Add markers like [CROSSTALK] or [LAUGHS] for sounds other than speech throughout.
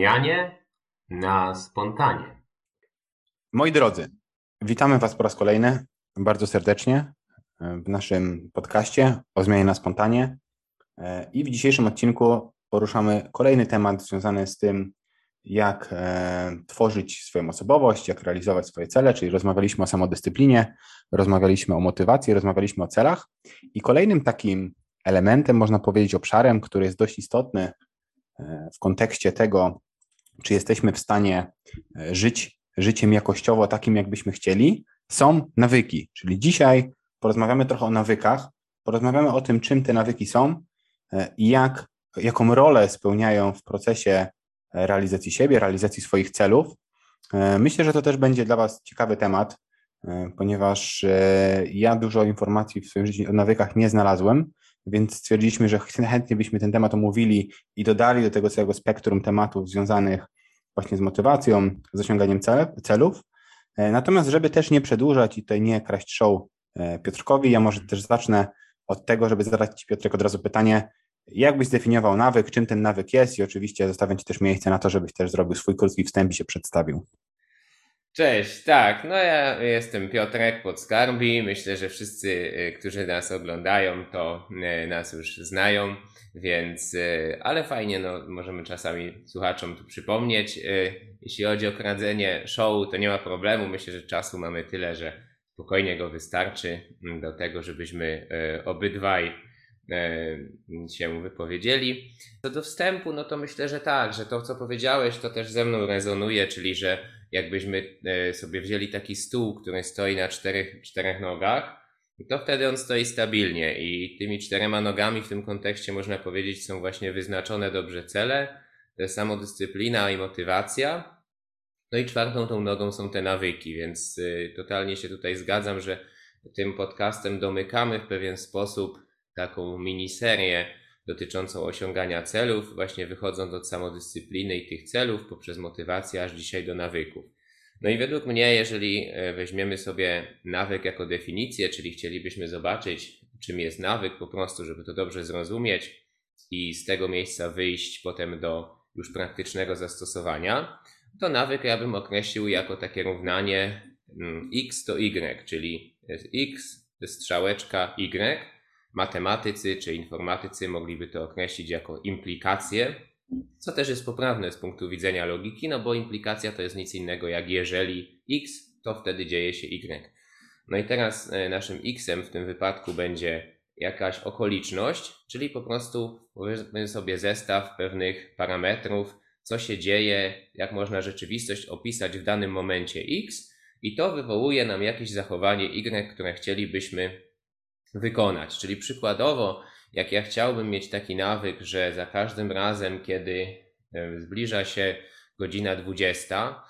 zmianie na spontanie. Moi drodzy, witamy Was po raz kolejny bardzo serdecznie w naszym podcaście o zmianie na spontanie. I w dzisiejszym odcinku poruszamy kolejny temat związany z tym, jak e, tworzyć swoją osobowość, jak realizować swoje cele, czyli rozmawialiśmy o samodyscyplinie, rozmawialiśmy o motywacji, rozmawialiśmy o celach. I kolejnym takim elementem, można powiedzieć, obszarem, który jest dość istotny e, w kontekście tego, czy jesteśmy w stanie e, żyć życiem jakościowo takim, jakbyśmy chcieli, są nawyki. Czyli dzisiaj porozmawiamy trochę o nawykach, porozmawiamy o tym, czym te nawyki są i jak, jaką rolę spełniają w procesie realizacji siebie, realizacji swoich celów. E, myślę, że to też będzie dla Was ciekawy temat, e, ponieważ e, ja dużo informacji w swoim życiu o nawykach nie znalazłem, więc stwierdziliśmy, że chętnie byśmy ten temat omówili i dodali do tego całego spektrum tematów związanych właśnie z motywacją, z osiąganiem celów. Natomiast, żeby też nie przedłużać i tutaj nie kraść show Piotrkowi, ja może też zacznę od tego, żeby zadać Ci Piotrek od razu pytanie, jak byś zdefiniował nawyk, czym ten nawyk jest i oczywiście zostawiam Ci też miejsce na to, żebyś też zrobił swój krótki wstęp i się przedstawił. Cześć, tak, no ja jestem Piotrek Podskarbi. Myślę, że wszyscy, y, którzy nas oglądają, to y, nas już znają, więc, y, ale fajnie, no, możemy czasami słuchaczom tu przypomnieć. Jeśli chodzi o kradzenie show, to nie ma problemu. Myślę, że czasu mamy tyle, że spokojnie go wystarczy mm, do tego, żebyśmy obydwaj się wypowiedzieli. Co do wstępu, no to myślę, że tak, że to co powiedziałeś, to też ze mną rezonuje, czyli że jakbyśmy e, sobie wzięli taki stół, który stoi na czterech, czterech nogach, to wtedy on stoi stabilnie i tymi czterema nogami w tym kontekście można powiedzieć są właśnie wyznaczone dobrze cele, samodyscyplina i motywacja. No i czwartą tą nogą są te nawyki, więc y, totalnie się tutaj zgadzam, że tym podcastem domykamy w pewien sposób taką miniserię dotyczącą osiągania celów, właśnie wychodząc od samodyscypliny i tych celów poprzez motywację aż dzisiaj do nawyków. No i według mnie, jeżeli e, weźmiemy sobie nawyk jako definicję, czyli chcielibyśmy zobaczyć, czym jest nawyk, po prostu, żeby to dobrze zrozumieć i z tego miejsca wyjść potem do już praktycznego zastosowania, to nawyk ja bym określił jako takie równanie mm, x to y, czyli x to jest strzałeczka y, matematycy czy informatycy mogliby to określić jako implikację, co też jest poprawne z punktu widzenia logiki, no bo implikacja to jest nic innego jak jeżeli x, to wtedy dzieje się y. No i teraz e, naszym xem w tym wypadku będzie jakaś okoliczność, czyli po prostu powiedzmy sobie zestaw pewnych parametrów, co się dzieje, jak można rzeczywistość opisać w danym momencie x i to wywołuje nam jakieś zachowanie y, które chcielibyśmy wykonać. Czyli przykładowo, jak ja chciałbym mieć taki nawyk, że za każdym razem, kiedy e, zbliża się godzina 20,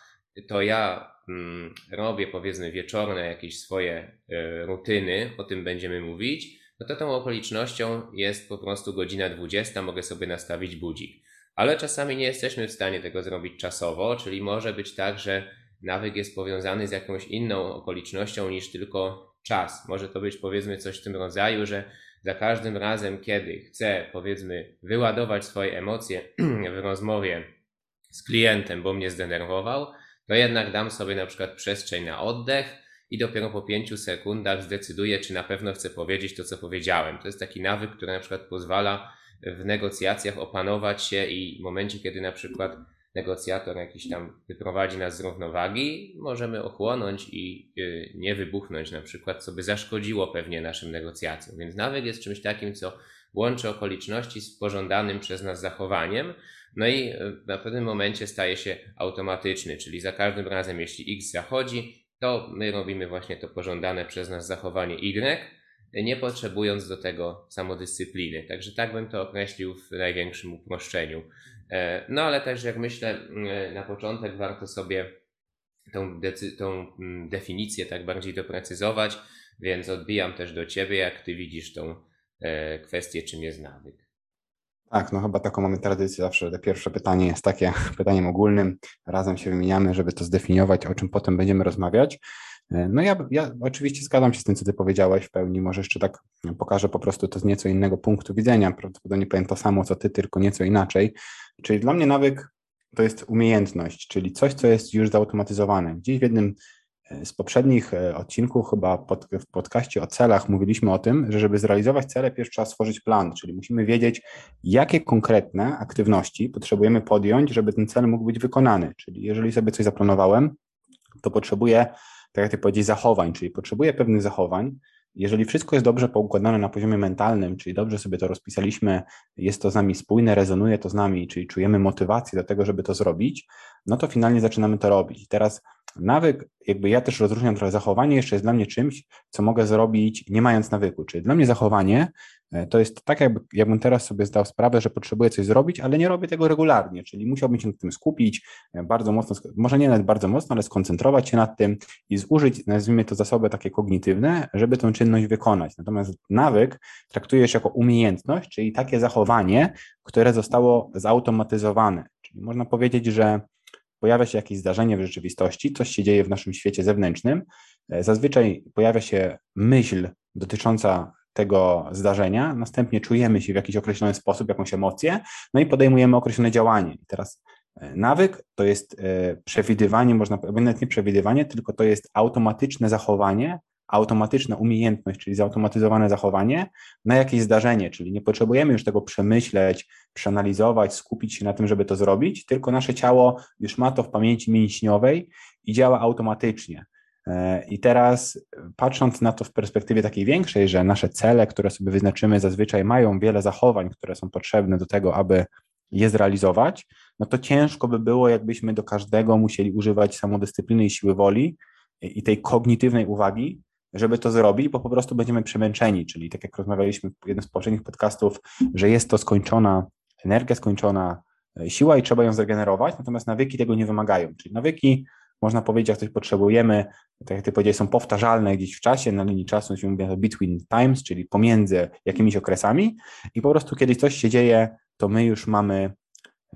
to ja mm, robię powiedzmy wieczorne jakieś swoje e, rutyny, o tym będziemy mówić, no to tą okolicznością jest po prostu godzina 20, mogę sobie nastawić budzik. Ale czasami nie jesteśmy w stanie tego zrobić czasowo, czyli może być tak, że nawyk jest powiązany z jakąś inną okolicznością niż tylko czas. Może to być powiedzmy coś w tym rodzaju, że za każdym razem, kiedy chcę powiedzmy wyładować swoje emocje [CLEARS THROAT] w rozmowie z klientem, bo mnie zdenerwował, to jednak dam sobie na przykład przestrzeń na oddech i dopiero po pięciu sekundach zdecyduję, czy na pewno chcę powiedzieć to, co powiedziałem. To jest taki nawyk, który na przykład pozwala w negocjacjach opanować się i w momencie, kiedy na przykład negocjator jakiś tam wyprowadzi nas z równowagi, możemy ochłonąć i y, nie wybuchnąć na przykład, co by zaszkodziło pewnie naszym negocjacjom. Więc nawyk jest czymś takim, co łączy okoliczności z pożądanym przez nas zachowaniem, no i y, na pewnym momencie staje się automatyczny, czyli za każdym razem, jeśli X zachodzi, to my robimy właśnie to pożądane przez nas zachowanie Y, nie potrzebując do tego samodyscypliny. Także tak bym to określił w największym uproszczeniu. E, no ale też jak myślę, mm, na początek warto sobie tą, tą mm, definicję tak bardziej doprecyzować, więc odbijam też do Ciebie, jak Ty widzisz tą e, kwestię, czym jest nawyk. Tak, no chyba taką mamy tradycję zawsze. Pierwsze pytanie jest takie [LAUGHS] pytaniem ogólnym. Razem się wymieniamy, żeby to zdefiniować, o czym potem będziemy rozmawiać. E, no ja, ja oczywiście zgadzam się z tym, co ty powiedziałeś w pełni. Może jeszcze tak pokażę po prostu to z nieco innego punktu widzenia. Prawdopodobnie powiem to samo, co ty, tylko nieco inaczej. Czyli dla mnie nawyk to jest umiejętność, czyli coś, co jest już zautomatyzowane. Gdzieś w jednym e, z poprzednich e, odcinków, chyba pod, w podcaście o celach, mówiliśmy o tym, że żeby zrealizować cele, pierwszy trzeba stworzyć plan, czyli musimy wiedzieć, jakie konkretne aktywności potrzebujemy podjąć, żeby ten cel mógł być wykonany. Czyli jeżeli sobie coś zaplanowałem, to potrzebuję, tak jak ty powiedzieć, zachowań, czyli potrzebuję pewnych zachowań, jeżeli wszystko jest dobrze poukładane na poziomie mentalnym, czyli dobrze sobie to rozpisaliśmy, jest to z nami spójne, rezonuje to z nami, czyli czujemy motywację do tego, żeby to zrobić, no to finalnie zaczynamy to robić. Teraz nawyk, jakby ja też rozróżniam trochę zachowanie, jeszcze jest dla mnie czymś, co mogę zrobić nie mając nawyku. Czyli dla mnie zachowanie e, to jest tak, jakby, jakbym teraz sobie zdał sprawę, że potrzebuję coś zrobić, ale nie robię tego regularnie, czyli musiałbym się nad tym skupić, e, bardzo mocno, może nie nawet bardzo mocno, ale skoncentrować się nad tym i zużyć, nazwijmy to zasoby takie kognitywne, żeby tę czynność wykonać. Natomiast nawyk traktujesz jako umiejętność, czyli takie zachowanie, które zostało zautomatyzowane. Czyli można powiedzieć, że pojawia się jakieś zdarzenie w rzeczywistości, coś się dzieje w naszym świecie zewnętrznym, e, zazwyczaj pojawia się myśl dotycząca tego zdarzenia, następnie czujemy się w jakiś określony sposób, jakąś emocję, no i podejmujemy określone działanie. I teraz e, nawyk to jest e, przewidywanie, można nawet nie przewidywanie, tylko to jest automatyczne zachowanie automatyczna umiejętność, czyli zautomatyzowane zachowanie na jakieś zdarzenie, czyli nie potrzebujemy już tego przemyśleć, przeanalizować, skupić się na tym, żeby to zrobić, tylko nasze ciało już ma to w pamięci mięśniowej i działa automatycznie. E, I teraz patrząc na to w perspektywie takiej większej, że nasze cele, które sobie wyznaczymy, zazwyczaj mają wiele zachowań, które są potrzebne do tego, aby je zrealizować, no to ciężko by było, jakbyśmy do każdego musieli używać samodyscypliny i siły woli i tej kognitywnej uwagi, żeby to zrobić, bo po prostu będziemy przemęczeni, czyli tak jak rozmawialiśmy w jednym z poprzednich podcastów, że jest to skończona energia, skończona e, siła i trzeba ją zregenerować, natomiast nawyki tego nie wymagają, czyli nawyki można powiedzieć, jak coś potrzebujemy, tak jak ty powiedziałeś, są powtarzalne gdzieś w czasie, na linii czasu się mówi to between times, czyli pomiędzy jakimiś okresami i po prostu kiedy coś się dzieje, to my już mamy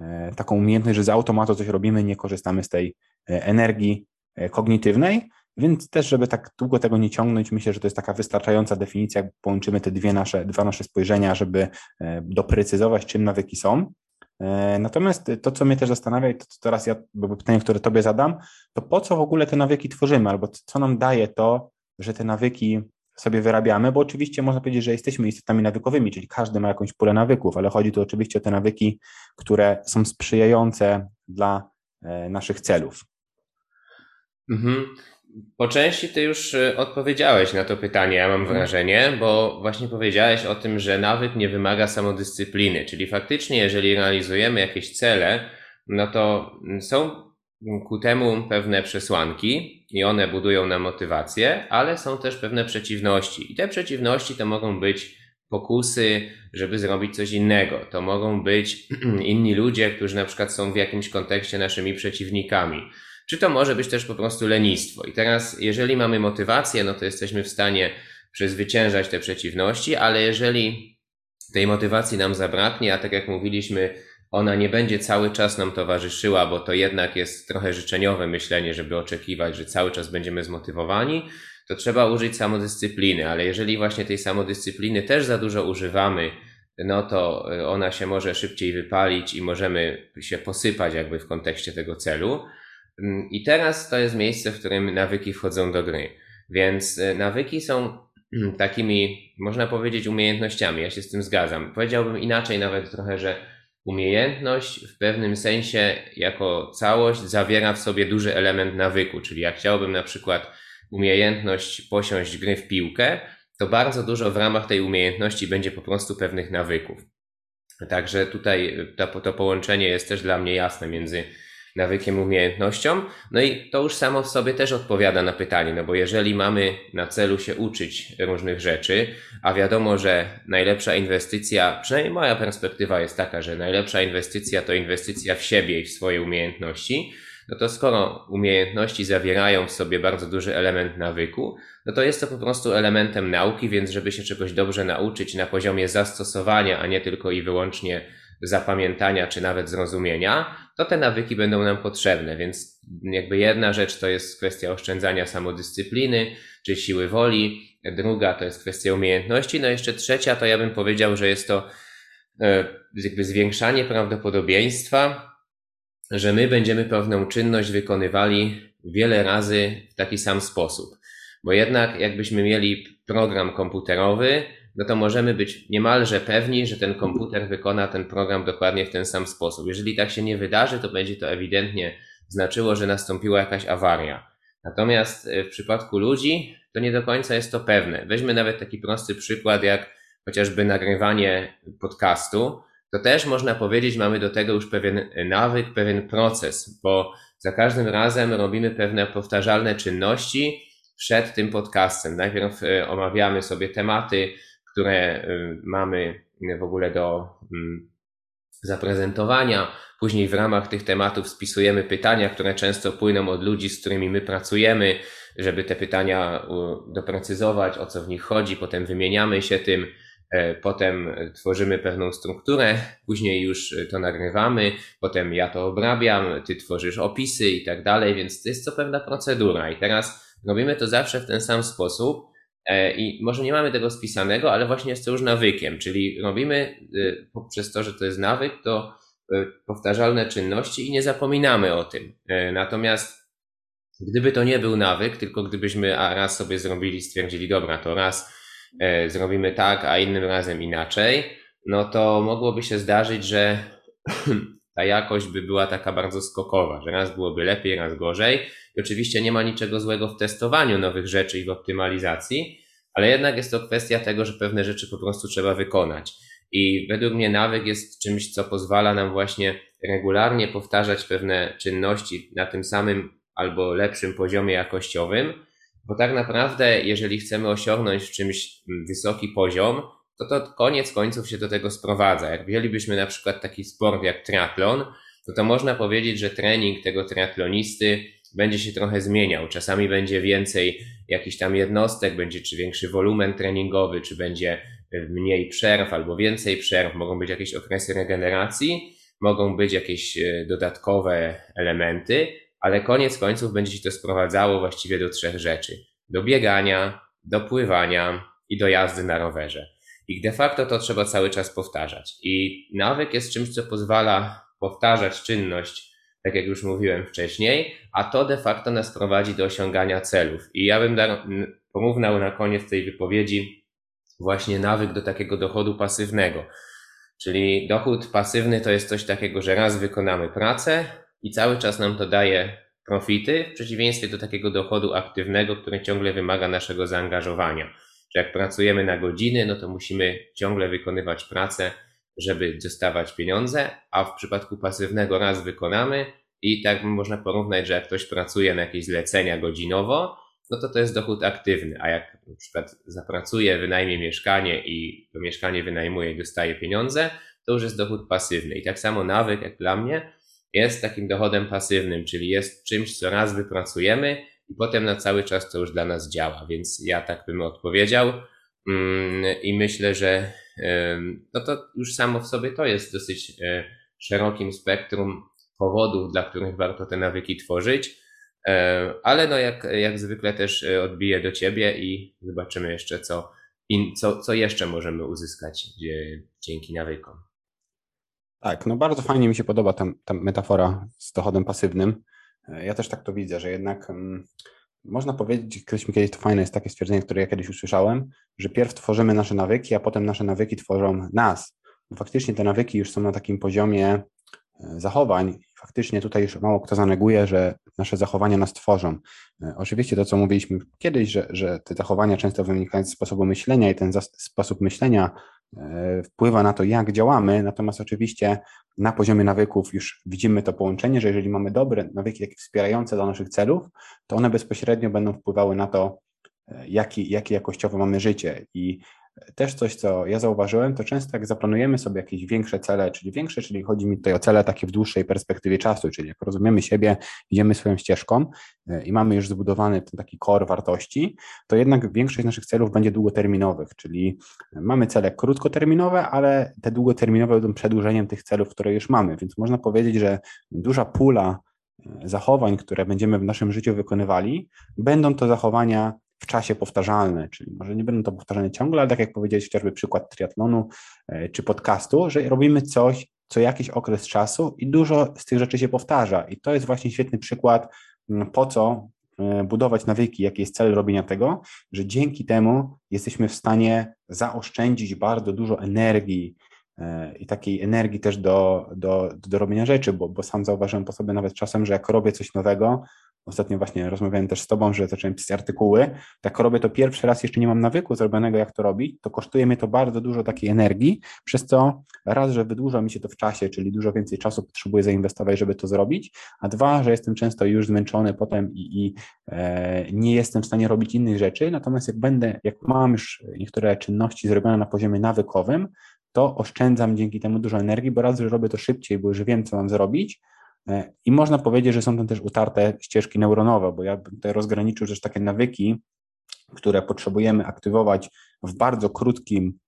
e, taką umiejętność, że z automatu coś robimy, nie korzystamy z tej e, energii kognitywnej, więc też, żeby tak długo tego nie ciągnąć, myślę, że to jest taka wystarczająca definicja, jak połączymy te dwie nasze, dwa nasze spojrzenia, żeby e, doprecyzować, czym nawyki są. E, natomiast to, co mnie też zastanawia, i to, to teraz ja, pytanie, które Tobie zadam, to po co w ogóle te nawyki tworzymy, albo co nam daje to, że te nawyki sobie wyrabiamy, bo oczywiście można powiedzieć, że jesteśmy istotami nawykowymi, czyli każdy ma jakąś pulę nawyków, ale chodzi tu oczywiście o te nawyki, które są sprzyjające dla e, naszych celów. Mhm. Po części ty już y, odpowiedziałeś na to pytanie, ja mam mhm. wrażenie, bo właśnie powiedziałeś o tym, że nawyk nie wymaga samodyscypliny, czyli faktycznie, jeżeli realizujemy jakieś cele, no to są ku temu pewne przesłanki i one budują nam motywację, ale są też pewne przeciwności. I te przeciwności to mogą być pokusy, żeby zrobić coś innego. To mogą być [CLEARS THROAT] inni ludzie, którzy na przykład są w jakimś kontekście naszymi przeciwnikami czy to może być też po prostu lenistwo. I teraz, jeżeli mamy motywację, no to jesteśmy w stanie przezwyciężać te przeciwności, ale jeżeli tej motywacji nam zabraknie, a tak jak mówiliśmy, ona nie będzie cały czas nam towarzyszyła, bo to jednak jest trochę życzeniowe myślenie, żeby oczekiwać, że cały czas będziemy zmotywowani, to trzeba użyć samodyscypliny, ale jeżeli właśnie tej samodyscypliny też za dużo używamy, no to ona się może szybciej wypalić i możemy się posypać jakby w kontekście tego celu. Mm, I teraz to jest miejsce, w którym nawyki wchodzą do gry. Więc e, nawyki są takimi, można powiedzieć, umiejętnościami. Ja się z tym zgadzam. Powiedziałbym inaczej nawet trochę, że umiejętność w pewnym sensie jako całość zawiera w sobie duży element nawyku. Czyli jak chciałbym na przykład umiejętność posiąść gry w piłkę, to bardzo dużo w ramach tej umiejętności będzie po prostu pewnych nawyków. Także tutaj to, to połączenie jest też dla mnie jasne między nawykiem, umiejętnością. No i to już samo w sobie też odpowiada na pytanie, no bo jeżeli mamy na celu się uczyć różnych rzeczy, a wiadomo, że najlepsza inwestycja, przynajmniej moja perspektywa jest taka, że najlepsza inwestycja to inwestycja w siebie i w swoje umiejętności, no to skoro umiejętności zawierają w sobie bardzo duży element nawyku, no to jest to po prostu elementem nauki, więc żeby się czegoś dobrze nauczyć na poziomie zastosowania, a nie tylko i wyłącznie zapamiętania czy nawet zrozumienia, to te nawyki będą nam potrzebne. Więc jakby jedna rzecz to jest kwestia oszczędzania samodyscypliny czy siły woli, druga to jest kwestia umiejętności, no jeszcze trzecia to ja bym powiedział, że jest to e, jakby zwiększanie prawdopodobieństwa że my będziemy pewną czynność wykonywali wiele razy w taki sam sposób. Bo jednak jakbyśmy mieli program komputerowy, no to możemy być niemalże pewni, że ten komputer wykona ten program dokładnie w ten sam sposób. Jeżeli tak się nie wydarzy, to będzie to ewidentnie znaczyło, że nastąpiła jakaś awaria. Natomiast e, w przypadku ludzi to nie do końca jest to pewne. Weźmy nawet taki prosty przykład, jak chociażby nagrywanie podcastu. To też można powiedzieć, mamy do tego już pewien nawyk, pewien proces, bo za każdym razem robimy pewne powtarzalne czynności przed tym podcastem. Najpierw e, omawiamy sobie tematy, które e, mamy w ogóle do mm, zaprezentowania. Później w ramach tych tematów spisujemy pytania, które często płyną od ludzi, z którymi my pracujemy, żeby te pytania doprecyzować, o co w nich chodzi. Potem wymieniamy się tym, e, potem tworzymy pewną strukturę, później już to nagrywamy, potem ja to obrabiam, ty tworzysz opisy i tak dalej, więc to jest co pewna procedura. I teraz robimy to zawsze w ten sam sposób I może nie mamy tego spisanego, ale właśnie jest to już nawykiem, czyli robimy y, poprzez to, że to jest nawyk, to y, powtarzalne czynności i nie zapominamy o tym. E, natomiast gdyby to nie był nawyk, tylko gdybyśmy raz sobie zrobili, stwierdzili, dobra, to raz e, zrobimy tak, a innym razem inaczej, no to mogłoby się zdarzyć, że [CLEARS THROAT] ta jakość by była taka bardzo skokowa, że raz byłoby lepiej, raz gorzej. I oczywiście nie ma niczego złego w testowaniu nowych rzeczy i w optymalizacji, ale jednak jest to kwestia tego, że pewne rzeczy po prostu trzeba wykonać. I według mnie nawyk jest czymś, co pozwala nam właśnie regularnie powtarzać pewne czynności na tym samym albo lepszym poziomie jakościowym, bo tak naprawdę, jeżeli chcemy osiągnąć w czymś wysoki poziom, to to koniec końców się do tego sprowadza. Jak wzięlibyśmy na przykład taki sport jak triatlon, to to można powiedzieć, że trening tego triatlonisty będzie się trochę zmieniał. Czasami będzie więcej jakichś tam jednostek, będzie czy większy wolumen treningowy, czy będzie mniej przerw albo więcej przerw, mogą być jakieś okresy regeneracji, mogą być jakieś e, dodatkowe elementy, ale koniec końców będzie się to sprowadzało właściwie do trzech rzeczy: do biegania, do pływania i do jazdy na rowerze. I de facto to trzeba cały czas powtarzać. I nawyk jest czymś, co pozwala powtarzać czynność tak jak już mówiłem wcześniej, a to de facto nas prowadzi do osiągania celów. I ja bym porównał na koniec tej wypowiedzi właśnie nawyk do takiego dochodu pasywnego. Czyli dochód pasywny to jest coś takiego, że raz wykonamy pracę i cały czas nam to daje profity, w przeciwieństwie do takiego dochodu aktywnego, który ciągle wymaga naszego zaangażowania. Że jak pracujemy na godziny, no to musimy ciągle wykonywać pracę, żeby dostawać pieniądze, a w przypadku pasywnego raz wykonamy i tak można porównać, że jak ktoś pracuje na jakieś zlecenia godzinowo, no to to jest dochód aktywny, a jak na przykład zapracuje, wynajmie mieszkanie i to mieszkanie wynajmuje i dostaje pieniądze, to już jest dochód pasywny. I tak samo nawyk, jak dla mnie, jest takim dochodem pasywnym, czyli jest czymś, co raz wypracujemy i potem na cały czas to już dla nas działa. Więc ja tak bym odpowiedział mm, i myślę, że no to już samo w sobie to jest dosyć e, szerokim spektrum powodów, dla których warto te nawyki tworzyć. E, ale no jak, jak zwykle też e, odbiję do ciebie i zobaczymy jeszcze, co, co, co jeszcze możemy uzyskać dzięki nawykom. Tak, no bardzo fajnie mi się podoba ta, ta metafora z dochodem pasywnym. Ja też tak to widzę, że jednak mm, można powiedzieć, ktoś mi kiedyś to fajne jest takie stwierdzenie, które ja kiedyś usłyszałem, że pierw tworzymy nasze nawyki, a potem nasze nawyki tworzą nas. Bo faktycznie te nawyki już są na takim poziomie e, zachowań. Faktycznie tutaj już mało kto zaneguje, że nasze zachowania nas tworzą. E, oczywiście to, co mówiliśmy kiedyś, że, że te zachowania często wynikają z sposobu myślenia i ten sposób myślenia e, wpływa na to, jak działamy, natomiast oczywiście na poziomie nawyków już widzimy to połączenie, że jeżeli mamy dobre nawyki takie wspierające dla naszych celów, to one bezpośrednio będą wpływały na to, e, jaki, jakie jakościowo mamy życie. I też coś, co ja zauważyłem, to często jak zaplanujemy sobie jakieś większe cele, czyli większe, czyli chodzi mi tutaj o cele takie w dłuższej perspektywie czasu, czyli jak rozumiemy siebie, idziemy swoją ścieżką e, i mamy już zbudowany ten taki core wartości, to jednak większość naszych celów będzie długoterminowych, czyli mamy cele krótkoterminowe, ale te długoterminowe będą przedłużeniem tych celów, które już mamy, więc można powiedzieć, że duża pula e, zachowań, które będziemy w naszym życiu wykonywali, będą to zachowania w czasie powtarzalne, czyli może nie będą to powtarzane ciągle, ale tak jak powiedziałeś, chociażby przykład triatlonu e, czy podcastu, że robimy coś co jakiś okres czasu i dużo z tych rzeczy się powtarza. I to jest właśnie świetny przykład, po co e, budować nawyki, jaki jest cel robienia tego, że dzięki temu jesteśmy w stanie zaoszczędzić bardzo dużo energii e, i takiej energii też do, do, do robienia rzeczy, bo, bo sam zauważyłem po sobie nawet czasem, że jak robię coś nowego, Ostatnio właśnie rozmawiałem też z Tobą, że zacząłem pisać artykuły. Tak robię to pierwszy raz, jeszcze nie mam nawyku zrobionego, jak to robić, to kosztuje mnie to bardzo dużo takiej energii, przez co raz, że wydłuża mi się to w czasie, czyli dużo więcej czasu potrzebuję zainwestować, żeby to zrobić, a dwa, że jestem często już zmęczony potem i, i e, nie jestem w stanie robić innych rzeczy. Natomiast jak będę, jak mam już niektóre czynności zrobione na poziomie nawykowym, to oszczędzam dzięki temu dużo energii, bo raz, że robię to szybciej, bo już wiem, co mam zrobić, I można powiedzieć, że są tam też utarte ścieżki neuronowe, bo ja bym tutaj rozgraniczył też takie nawyki, które potrzebujemy aktywować w bardzo krótkim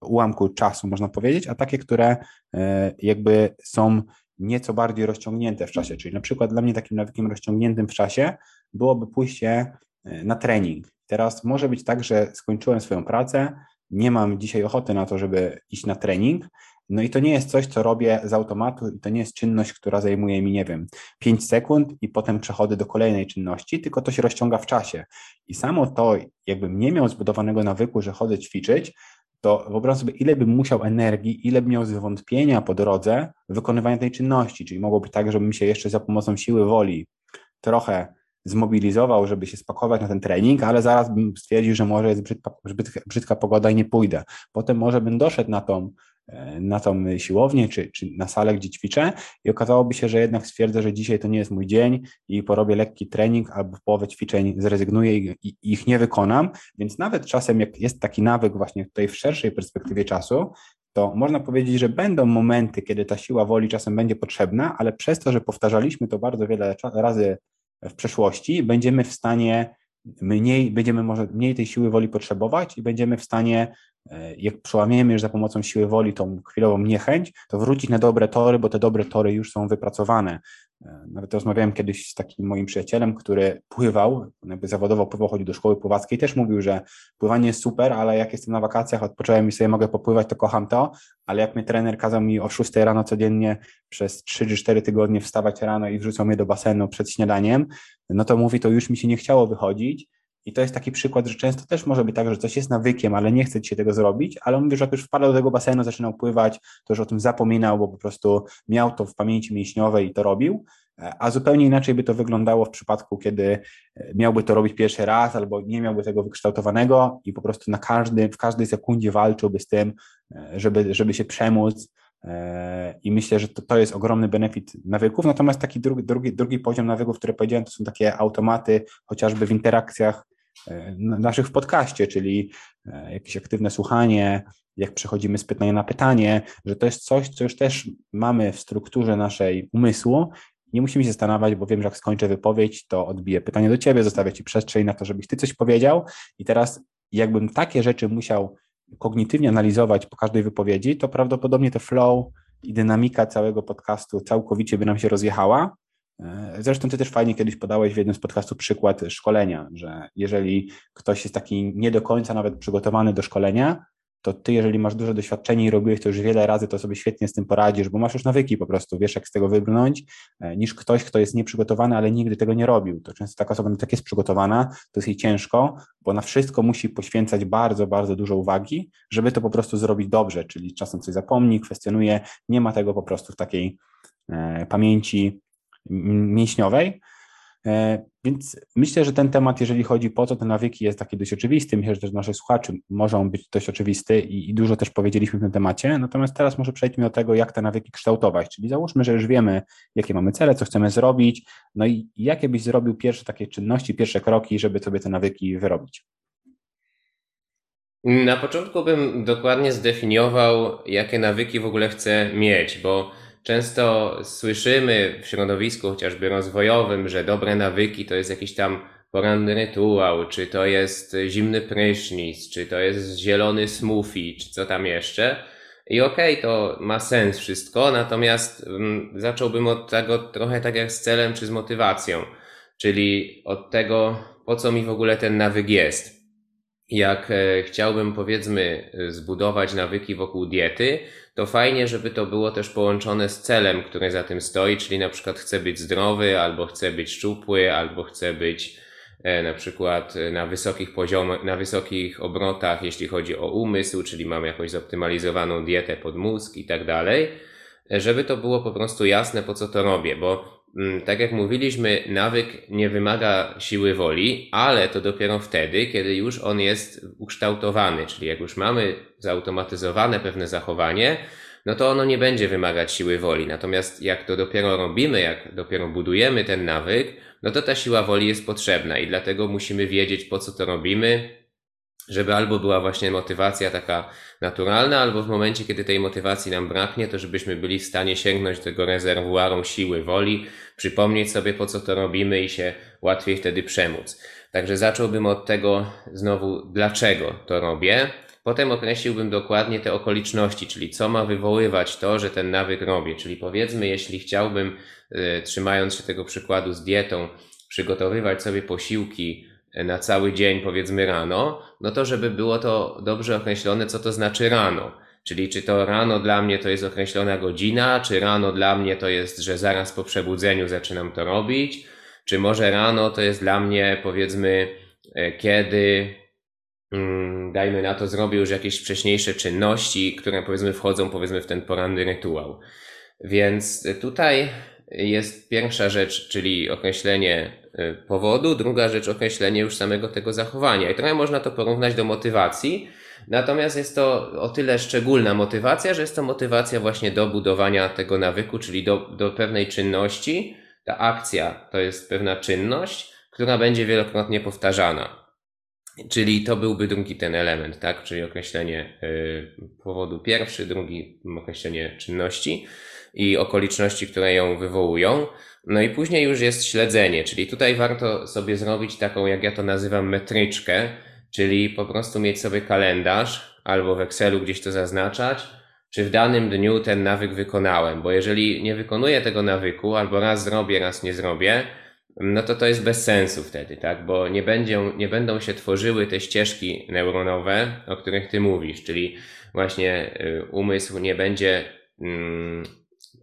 ułamku czasu, można powiedzieć, a takie, które e, jakby są nieco bardziej rozciągnięte w czasie. Czyli na przykład dla mnie takim nawykiem rozciągniętym w czasie byłoby pójście e, na trening. Teraz może być tak, że skończyłem swoją pracę, nie mam dzisiaj ochoty na to, żeby iść na trening, no i to nie jest coś, co robię z automatu i to nie jest czynność, która zajmuje mi, nie wiem, 5 sekund i potem przechodzę do kolejnej czynności, tylko to się rozciąga w czasie. I samo to, jakbym nie miał zbudowanego nawyku, że chodzę ćwiczyć, to wyobraź sobie, ile bym musiał energii, ile bym miał zwątpienia po drodze wykonywania tej czynności. Czyli mogłoby tak, żebym się jeszcze za pomocą siły woli trochę zmobilizował, żeby się spakować na ten trening, ale zaraz bym stwierdził, że może jest brzydka, brzydka, brzydka pogoda i nie pójdę. Potem może bym doszedł na tą na tą siłownię czy, czy na salę, gdzie ćwiczę. I okazałoby się, że jednak stwierdzę, że dzisiaj to nie jest mój dzień i porobię lekki trening albo połowę ćwiczeń zrezygnuję i, i ich nie wykonam, więc nawet czasem jak jest taki nawyk właśnie tutaj w szerszej perspektywie czasu, to można powiedzieć, że będą momenty, kiedy ta siła woli czasem będzie potrzebna, ale przez to, że powtarzaliśmy to bardzo wiele razy w przeszłości, będziemy w stanie mniej, będziemy może mniej tej siły woli potrzebować i będziemy w stanie E, jak przełamiemy już za pomocą siły woli tą chwilową niechęć, to wrócić na dobre tory, bo te dobre tory już są wypracowane. E, nawet rozmawiałem kiedyś z takim moim przyjacielem, który pływał, jakby zawodowo pływał, chodził do szkoły pływackiej, też mówił, że pływanie jest super, ale jak jestem na wakacjach, odpocząłem i sobie mogę popływać, to kocham to, ale jak mnie trener kazał mi o 6 rano codziennie przez 3 czy 4 tygodnie wstawać rano i wrzucał mnie do basenu przed śniadaniem, no to mówi, to już mi się nie chciało wychodzić, i to jest taki przykład, że często też może być tak, że coś jest nawykiem, ale nie chce ci się tego zrobić, ale on że jak już wpadał do tego basenu, zaczynał pływać, to już o tym zapominał, bo po prostu miał to w pamięci mięśniowej i to robił. A zupełnie inaczej by to wyglądało w przypadku, kiedy e, miałby to robić pierwszy raz, albo nie miałby tego wykształtowanego i po prostu na każdy, w każdej sekundzie walczyłby z tym, e, żeby, żeby się przemóc. E, I myślę, że to, to jest ogromny benefit nawyków. Natomiast taki drugi, drugi, drugi poziom nawyków, które powiedziałem, to są takie automaty, chociażby w interakcjach E, naszych w podcaście, czyli e, jakieś aktywne słuchanie, jak przechodzimy z pytania na pytanie, że to jest coś, co już też mamy w strukturze naszej umysłu. Nie musimy się zastanawiać, bo wiem, że jak skończę wypowiedź, to odbiję pytanie do ciebie, zostawię ci przestrzeń na to, żebyś ty coś powiedział. I teraz, jakbym takie rzeczy musiał kognitywnie analizować po każdej wypowiedzi, to prawdopodobnie to flow i dynamika całego podcastu całkowicie by nam się rozjechała, E, zresztą ty też fajnie kiedyś podałeś w jednym z podcastów przykład szkolenia, że jeżeli ktoś jest taki nie do końca nawet przygotowany do szkolenia, to ty, jeżeli masz duże doświadczenie i robiłeś to już wiele razy, to sobie świetnie z tym poradzisz, bo masz już nawyki po prostu, wiesz jak z tego wybrnąć, e, niż ktoś, kto jest nieprzygotowany, ale nigdy tego nie robił. To często taka osoba tak jest przygotowana, to jest jej ciężko, bo na wszystko musi poświęcać bardzo, bardzo dużo uwagi, żeby to po prostu zrobić dobrze, czyli czasem coś zapomni, kwestionuje, nie ma tego po prostu w takiej e, pamięci mięśniowej. E, więc myślę, że ten temat, jeżeli chodzi po co te nawyki, jest taki dość oczywisty. Myślę, że też naszych słuchaczy może być dość oczywisty i, i, dużo też powiedzieliśmy w tym temacie. Natomiast teraz może przejdźmy do tego, jak te nawyki kształtować. Czyli załóżmy, że już wiemy, jakie mamy cele, co chcemy zrobić, no i jakie byś zrobił pierwsze takie czynności, pierwsze kroki, żeby sobie te nawyki wyrobić. Na początku bym dokładnie zdefiniował, jakie nawyki w ogóle chcę mieć, bo Często słyszymy w środowisku chociażby rozwojowym, że dobre nawyki to jest jakiś tam poranny rytuał, czy to jest zimny prysznic, czy to jest zielony smoothie, czy co tam jeszcze. I okej, okay, to ma sens wszystko, natomiast um, zacząłbym od tego trochę tak jak z celem czy z motywacją, czyli od tego, po co mi w ogóle ten nawyk jest. jak e, chciałbym powiedzmy zbudować nawyki wokół diety, to fajnie, żeby to było też połączone z celem, który za tym stoi, czyli na przykład chcę być zdrowy, albo chcę być szczupły, albo chcę być e, na przykład na wysokich poziomach, na wysokich obrotach, jeśli chodzi o umysł, czyli mam jakąś zoptymalizowaną dietę pod mózg i tak dalej, e, żeby to było po prostu jasne, po co to robię, bo tak jak mówiliśmy, nawyk nie wymaga siły woli, ale to dopiero wtedy, kiedy już on jest ukształtowany, czyli jak już mamy zautomatyzowane pewne zachowanie, no to ono nie będzie wymagać siły woli. Natomiast jak to dopiero robimy, jak dopiero budujemy ten nawyk, no to ta siła woli jest potrzebna i dlatego musimy wiedzieć, po co to robimy, żeby albo była właśnie motywacja taka naturalna, albo w momencie, kiedy tej motywacji nam braknie, to żebyśmy byli w stanie sięgnąć do tego rezerwuaru siły woli, przypomnieć sobie po co to robimy i się łatwiej wtedy przemóc. Także zacząłbym od tego znowu, dlaczego to robię. Potem określiłbym dokładnie te okoliczności, czyli co ma wywoływać to, że ten nawyk robię. Czyli powiedzmy, jeśli chciałbym, y, trzymając się tego przykładu z dietą, przygotowywać sobie posiłki na cały dzień, powiedzmy rano, no to żeby było to dobrze określone, co to znaczy rano. Czyli czy to rano dla mnie to jest określona godzina, czy rano dla mnie to jest, że zaraz po przebudzeniu zaczynam to robić, czy może rano to jest dla mnie powiedzmy, e, kiedy mm, dajmy na to, zrobię już jakieś wcześniejsze czynności, które powiedzmy wchodzą powiedzmy w ten poranny rytuał. Więc tutaj jest pierwsza rzecz, czyli określenie powodu, druga rzecz określenie już samego tego zachowania. I trochę można to porównać do motywacji, natomiast jest to o tyle szczególna motywacja, że jest to motywacja właśnie do budowania tego nawyku, czyli do, do pewnej czynności. Ta akcja to jest pewna czynność, która będzie wielokrotnie powtarzana. Czyli to byłby drugi ten element, tak? Czyli określenie y, powodu pierwszy, drugi określenie czynności i okoliczności, które ją wywołują. No i później już jest śledzenie, czyli tutaj warto sobie zrobić taką, jak ja to nazywam, metryczkę, czyli po prostu mieć sobie kalendarz albo w Excelu gdzieś to zaznaczać, czy w danym dniu ten nawyk wykonałem, bo jeżeli nie wykonuję tego nawyku, albo raz zrobię, raz nie zrobię, no to to jest bez sensu wtedy, tak? Bo nie, będzie, nie będą się tworzyły te ścieżki neuronowe, o których ty mówisz, czyli właśnie y, umysł nie będzie, mm,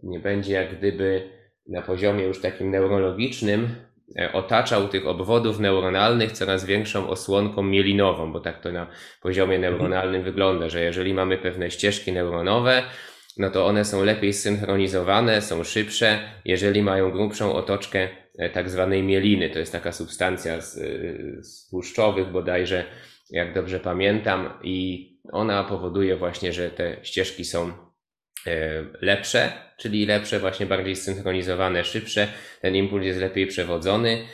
nie będzie jak gdyby na poziomie już takim neurologicznym e, otaczał tych obwodów neuronalnych coraz większą osłonką mielinową, bo tak to na poziomie mhm. neuronalnym wygląda, że jeżeli mamy pewne ścieżki neuronowe, no to one są lepiej zsynchronizowane, są szybsze, jeżeli mają grubszą otoczkę e, tak zwanej mieliny. To jest taka substancja z, e, z tłuszczowych bodajże, jak dobrze pamiętam, i ona powoduje właśnie, że te ścieżki są lepsze, czyli lepsze, właśnie bardziej zsynchronizowane, szybsze. Ten impuls jest lepiej przewodzony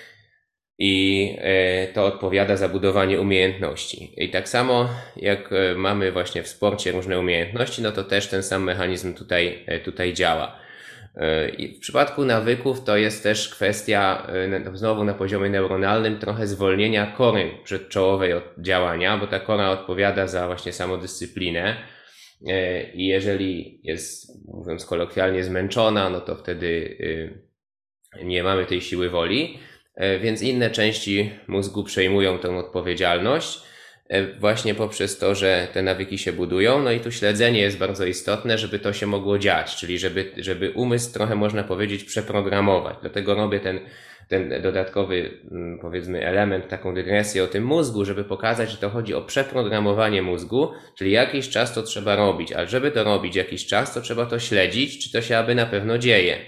i e, to odpowiada za budowanie umiejętności. I tak samo jak e, mamy właśnie w sporcie różne umiejętności, no to też ten sam mechanizm tutaj, tutaj działa. I w przypadku nawyków to jest też kwestia znowu na poziomie neuronalnym trochę zwolnienia kory przedczołowej od działania, bo ta kora odpowiada za właśnie samodyscyplinę E, i jeżeli jest, mówiąc kolokwialnie, zmęczona, no to wtedy y, nie mamy tej siły woli, e, więc inne części mózgu przejmują tę odpowiedzialność e, właśnie poprzez to, że te nawyki się budują. No i tu śledzenie jest bardzo istotne, żeby to się mogło dziać, czyli żeby, żeby umysł trochę można powiedzieć przeprogramować. Dlatego robię ten ten dodatkowy, mm, powiedzmy, element, taką dygresję o tym mózgu, żeby pokazać, że to chodzi o przeprogramowanie mózgu, czyli jakiś czas to trzeba robić, ale żeby to robić jakiś czas, to trzeba to śledzić, czy to się aby na pewno dzieje.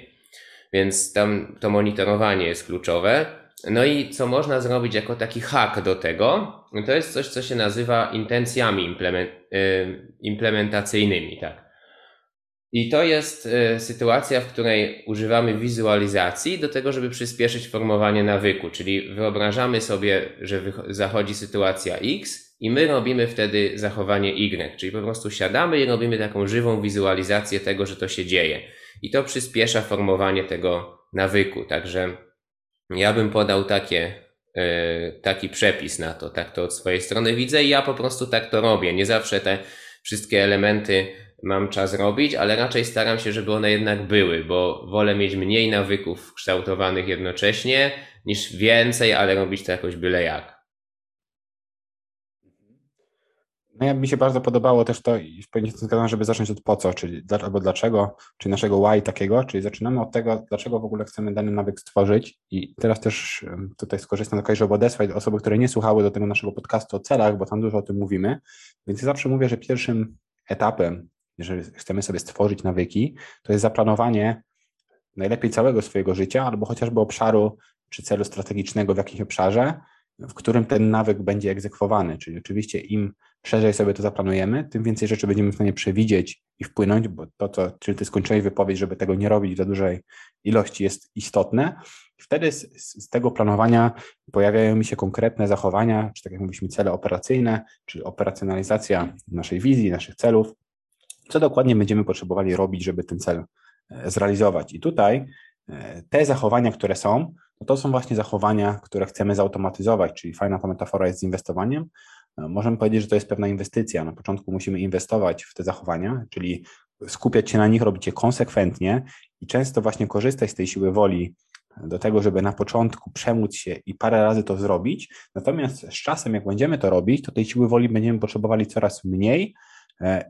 Więc tam to monitorowanie jest kluczowe. No i co można zrobić jako taki hack do tego, to jest coś, co się nazywa intencjami y, implementacyjnymi, tak. I to jest e, sytuacja, w której używamy wizualizacji do tego, żeby przyspieszyć formowanie nawyku, czyli wyobrażamy sobie, że zachodzi sytuacja X i my robimy wtedy zachowanie Y, czyli po prostu siadamy i robimy taką żywą wizualizację tego, że to się dzieje. I to przyspiesza formowanie tego nawyku. Także ja bym podał takie, e, taki przepis na to, tak to od swojej strony widzę i ja po prostu tak to robię. Nie zawsze te wszystkie elementy mam czas robić, ale raczej staram się, żeby one jednak były, bo wolę mieć mniej nawyków kształtowanych jednocześnie niż więcej, ale robić to jakoś byle jak. No ja mi się bardzo podobało też to i w pewnie zgadzam, żeby zacząć od po co, czyli albo dlaczego, czyli naszego why takiego, czyli zaczynamy od tego, dlaczego w ogóle chcemy dany nawyk stworzyć i teraz też tutaj skorzystam z żeby odesłać osoby, które nie słuchały do tego naszego podcastu o celach, bo tam dużo o tym mówimy, więc ja zawsze mówię, że pierwszym etapem, jeżeli chcemy sobie stworzyć nawyki, to jest zaplanowanie najlepiej całego swojego życia albo chociażby obszaru czy celu strategicznego w jakimś obszarze, w którym ten nawyk będzie egzekwowany. Czyli oczywiście im szerzej sobie to zaplanujemy, tym więcej rzeczy będziemy w stanie przewidzieć i wpłynąć, bo to, co, czyli ty skończyłeś wypowiedź, żeby tego nie robić za dużej ilości jest istotne. Wtedy z, z, tego planowania pojawiają mi się konkretne zachowania, czy tak jak mówiliśmy, cele operacyjne, czyli operacjonalizacja naszej wizji, naszych celów, co dokładnie będziemy potrzebowali robić, żeby ten cel e, zrealizować. I tutaj e, te zachowania, które są, no to są właśnie zachowania, które chcemy zautomatyzować, czyli fajna ta metafora jest z inwestowaniem. E, możemy powiedzieć, że to jest pewna inwestycja. Na początku musimy inwestować w te zachowania, czyli skupiać się na nich, robić je konsekwentnie i często właśnie korzystać z tej siły woli do tego, żeby na początku przemóc się i parę razy to zrobić. Natomiast z czasem, jak będziemy to robić, to tej siły woli będziemy potrzebowali coraz mniej,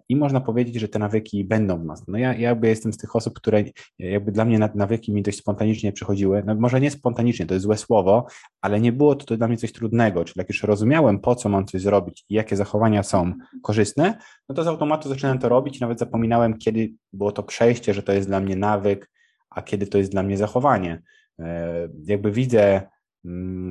i można powiedzieć, że te nawyki będą w nas. No ja, ja jakby jestem z tych osób, które jakby dla mnie nawyki mi dość spontanicznie przychodziły, no może nie spontanicznie, to jest złe słowo, ale nie było to, to dla mnie coś trudnego, czyli jak już rozumiałem, po co mam coś zrobić i jakie zachowania są korzystne, no to z automatu zaczynałem to robić, nawet zapominałem, kiedy było to przejście, że to jest dla mnie nawyk, a kiedy to jest dla mnie zachowanie. E, jakby widzę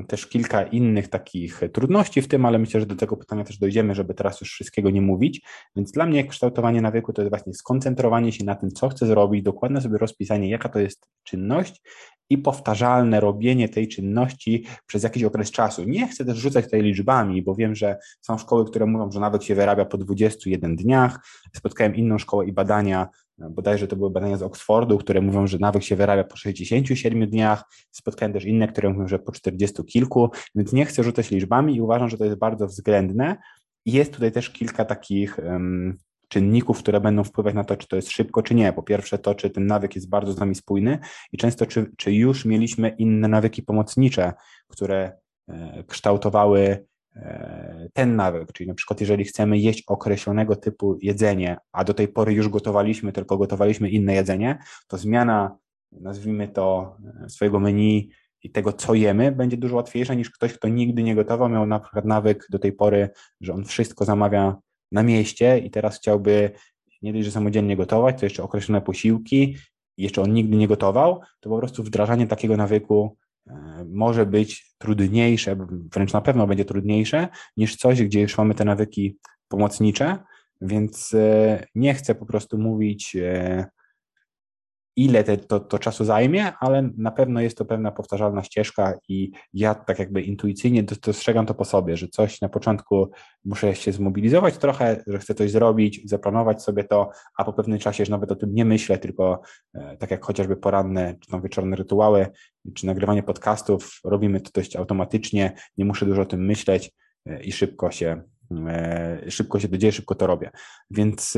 też kilka innych takich trudności w tym, ale myślę, że do tego pytania też dojdziemy, żeby teraz już wszystkiego nie mówić. Więc dla mnie kształtowanie nawyku to jest właśnie skoncentrowanie się na tym, co chcę zrobić, dokładne sobie rozpisanie, jaka to jest czynność i powtarzalne robienie tej czynności przez jakiś okres czasu. Nie chcę też rzucać tutaj liczbami, bo wiem, że są szkoły, które mówią, że nawyk się wyrabia po 21 dniach. Spotkałem inną szkołę i badania, bodajże to były badania z Oxfordu, które mówią, że nawyk się wyrabia po 67 dniach. Spotkałem też inne, które mówią, że po 40 kilku, więc nie chcę rzucać liczbami i uważam, że to jest bardzo względne. Jest tutaj też kilka takich um, czynników, które będą wpływać na to, czy to jest szybko, czy nie. Po pierwsze to, czy ten nawyk jest bardzo z nami spójny i często, czy, czy już mieliśmy inne nawyki pomocnicze, które e, kształtowały ten nawyk, czyli na przykład jeżeli chcemy jeść określonego typu jedzenie, a do tej pory już gotowaliśmy, tylko gotowaliśmy inne jedzenie, to zmiana, nazwijmy to, e, swojego menu i tego, co jemy, będzie dużo łatwiejsza niż ktoś, kto nigdy nie gotował, miał na przykład nawyk do tej pory, że on wszystko zamawia na mieście i teraz chciałby nie dość, że samodzielnie gotować, to jeszcze określone posiłki, jeszcze on nigdy nie gotował, to po prostu wdrażanie takiego nawyku e, może być trudniejsze, wręcz na pewno będzie trudniejsze niż coś, gdzie już mamy te nawyki pomocnicze, więc e, nie chcę po prostu mówić e, ile te, to, to czasu zajmie, ale na pewno jest to pewna powtarzalna ścieżka i ja tak jakby intuicyjnie dostrzegam to po sobie, że coś na początku muszę się zmobilizować trochę, że chcę coś zrobić, zaplanować sobie to, a po pewnym czasie już nawet o tym nie myślę, tylko e, tak jak chociażby poranne czy tam wieczorne rytuały, czy nagrywanie podcastów, robimy to dość automatycznie, nie muszę dużo o tym myśleć e, i szybko się, e, szybko się to dzieje, szybko to robię. Więc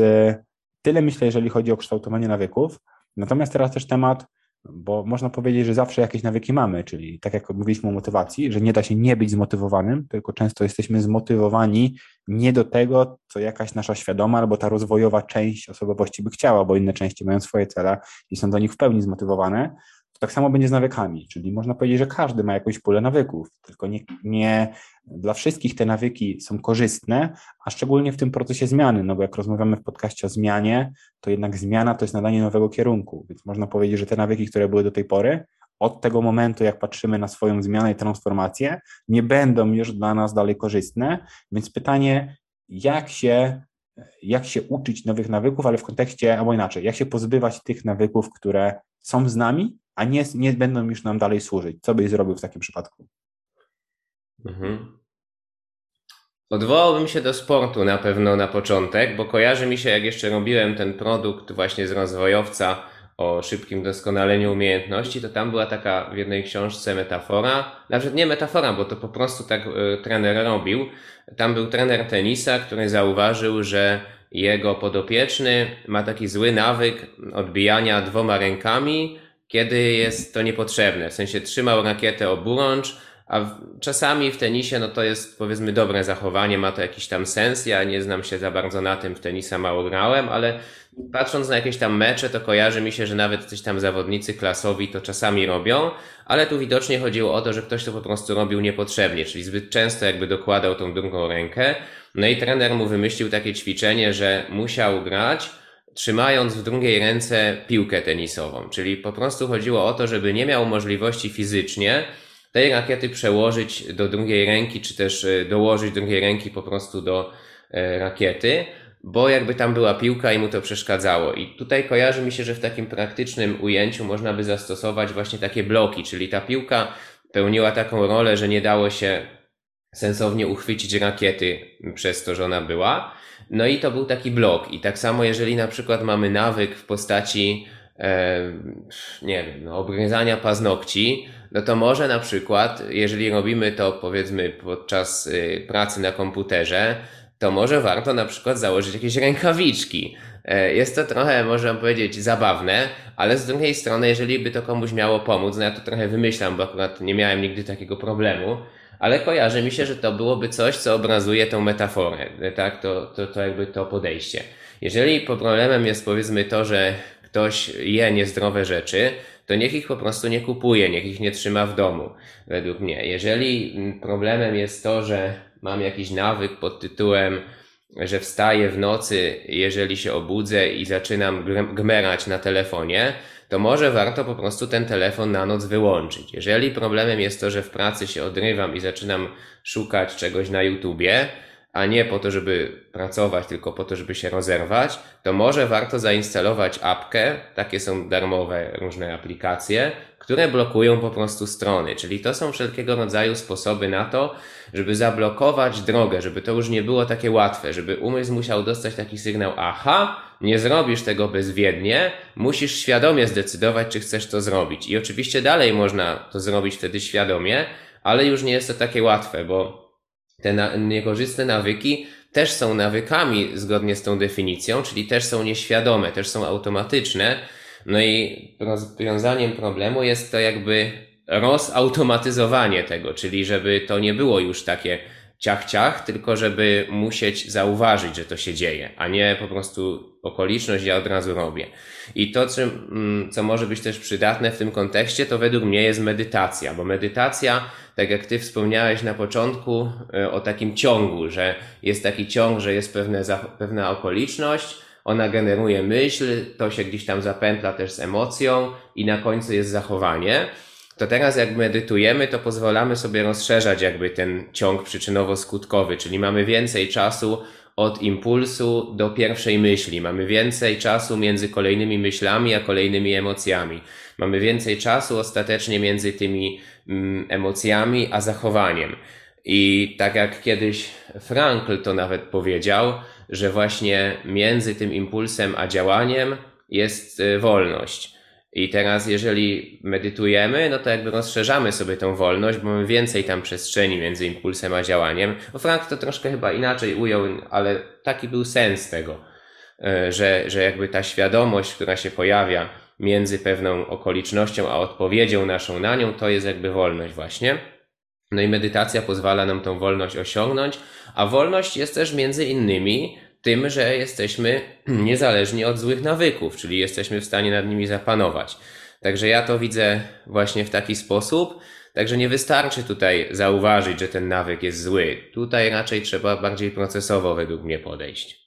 tyle myślę, jeżeli chodzi o kształtowanie nawyków. Natomiast teraz też temat, bo można powiedzieć, że zawsze jakieś nawyki mamy, czyli tak jak mówiliśmy o motywacji, że nie da się nie być zmotywowanym, tylko często jesteśmy zmotywowani nie do tego, co jakaś nasza świadoma albo ta rozwojowa część osobowości by chciała, bo inne części mają swoje cele i są do nich w pełni zmotywowane, tak samo będzie z nawykami, czyli można powiedzieć, że każdy ma jakąś pulę nawyków, tylko nie, nie, dla wszystkich te nawyki są korzystne, a szczególnie w tym procesie zmiany, no bo jak rozmawiamy w podcaście o zmianie, to jednak zmiana to jest nadanie nowego kierunku, więc można powiedzieć, że te nawyki, które były do tej pory, od tego momentu, jak patrzymy na swoją zmianę i transformację, nie będą już dla nas dalej korzystne, więc pytanie, jak się jak się uczyć nowych nawyków, ale w kontekście, albo inaczej, jak się pozbywać tych nawyków, które są z nami, a nie, nie będą już nam dalej służyć. Co byś zrobił w takim przypadku? Mhm. Odwołałbym się do sportu na pewno na początek, bo kojarzy mi się, jak jeszcze robiłem ten produkt właśnie z rozwojowca o szybkim doskonaleniu umiejętności, to tam była taka w jednej książce metafora, nawet nie metafora, bo to po prostu tak y, trener robił. Tam był trener tenisa, który zauważył, że jego podopieczny ma taki zły nawyk odbijania dwoma rękami, kiedy jest to niepotrzebne. W sensie trzymał rakietę oburącz, a czasami w tenisie no to jest powiedzmy dobre zachowanie, ma to jakiś tam sens. Ja nie znam się za bardzo na tym, w tenisa mało grałem, ale patrząc na jakieś tam mecze, to kojarzy mi się, że nawet coś tam zawodnicy klasowi to czasami robią, ale tu widocznie chodziło o to, że ktoś to po prostu robił niepotrzebnie, czyli zbyt często jakby dokładał tą drugą rękę. No i trener mu wymyślił takie ćwiczenie, że musiał grać trzymając w drugiej ręce piłkę tenisową, czyli po prostu chodziło o to, żeby nie miał możliwości fizycznie tej rakiety przełożyć do drugiej ręki, czy też e, dołożyć drugiej ręki po prostu do e, rakiety, bo jakby tam była piłka i mu to przeszkadzało. I tutaj kojarzy mi się, że w takim praktycznym ujęciu można by zastosować właśnie takie bloki, czyli ta piłka pełniła taką rolę, że nie dało się sensownie uchwycić rakiety przez to, że ona była. No i to był taki blok. I tak samo, jeżeli na przykład mamy nawyk w postaci, e, nie wiem, no, obgryzania paznokci, no to może na przykład, jeżeli robimy to powiedzmy podczas y, pracy na komputerze, to może warto na przykład założyć jakieś rękawiczki. E, jest to trochę, można powiedzieć, zabawne, ale z drugiej strony, jeżeli by to komuś miało pomóc, no ja to trochę wymyślam, bo akurat nie miałem nigdy takiego problemu, ale kojarzy mi się, że to byłoby coś, co obrazuje tą metaforę, tak? To, to, to jakby to podejście. Jeżeli problemem jest powiedzmy to, że ktoś je niezdrowe rzeczy, to niech ich po prostu nie kupuje, niech ich nie trzyma w domu, według mnie. Jeżeli problemem jest to, że mam jakiś nawyk pod tytułem, że wstaję w nocy, jeżeli się obudzę i zaczynam gmerać na telefonie, to może warto po prostu ten telefon na noc wyłączyć. Jeżeli problemem jest to, że w pracy się odrywam i zaczynam szukać czegoś na YouTubie, a nie po to, żeby pracować, tylko po to, żeby się rozerwać, to może warto zainstalować apkę, takie są darmowe różne aplikacje, które blokują po prostu strony. Czyli to są wszelkiego rodzaju sposoby na to, żeby zablokować drogę, żeby to już nie było takie łatwe, żeby umysł musiał dostać taki sygnał, aha, nie zrobisz tego bezwiednie, musisz świadomie zdecydować, czy chcesz to zrobić. I oczywiście dalej można to zrobić wtedy świadomie, ale już nie jest to takie łatwe, bo te na, niekorzystne nawyki też są nawykami zgodnie z tą definicją, czyli też są nieświadome, też są automatyczne. No i rozwiązaniem problemu jest to jakby rozautomatyzowanie tego, czyli żeby to nie było już takie ciach ciach, tylko żeby musieć zauważyć, że to się dzieje, a nie po prostu okoliczność ja od razu robię. I to, co, mm, co może być też przydatne w tym kontekście, to według mnie jest medytacja, bo medytacja, tak jak ty wspomniałeś na początku e, o takim ciągu, że jest taki ciąg, że jest pewne, pewna okoliczność, ona generuje myśl, to się gdzieś tam zapętla też z emocją i na końcu jest zachowanie to teraz jak medytujemy, to pozwalamy sobie rozszerzać jakby ten ciąg przyczynowo-skutkowy, czyli mamy więcej czasu od impulsu do pierwszej myśli. Mamy więcej czasu między kolejnymi myślami a kolejnymi emocjami. Mamy więcej czasu ostatecznie między tymi mm, emocjami a zachowaniem. I tak jak kiedyś Frankl to nawet powiedział, że właśnie między tym impulsem a działaniem jest y, wolność. I teraz, jeżeli medytujemy, no to jakby rozszerzamy sobie tą wolność, bo mamy więcej tam przestrzeni między impulsem a działaniem. No Frank to troszkę chyba inaczej ujął, ale taki był sens tego, e, że, że jakby ta świadomość, która się pojawia między pewną okolicznością a odpowiedzią naszą na nią, to jest jakby wolność właśnie. No i medytacja pozwala nam tą wolność osiągnąć, a wolność jest też między innymi tym, że jesteśmy [CLEARS THROAT] niezależni od złych nawyków, czyli jesteśmy w stanie nad nimi zapanować. Także ja to widzę właśnie w taki sposób. Także nie wystarczy tutaj zauważyć, że ten nawyk jest zły. Tutaj raczej trzeba bardziej procesowo według mnie podejść.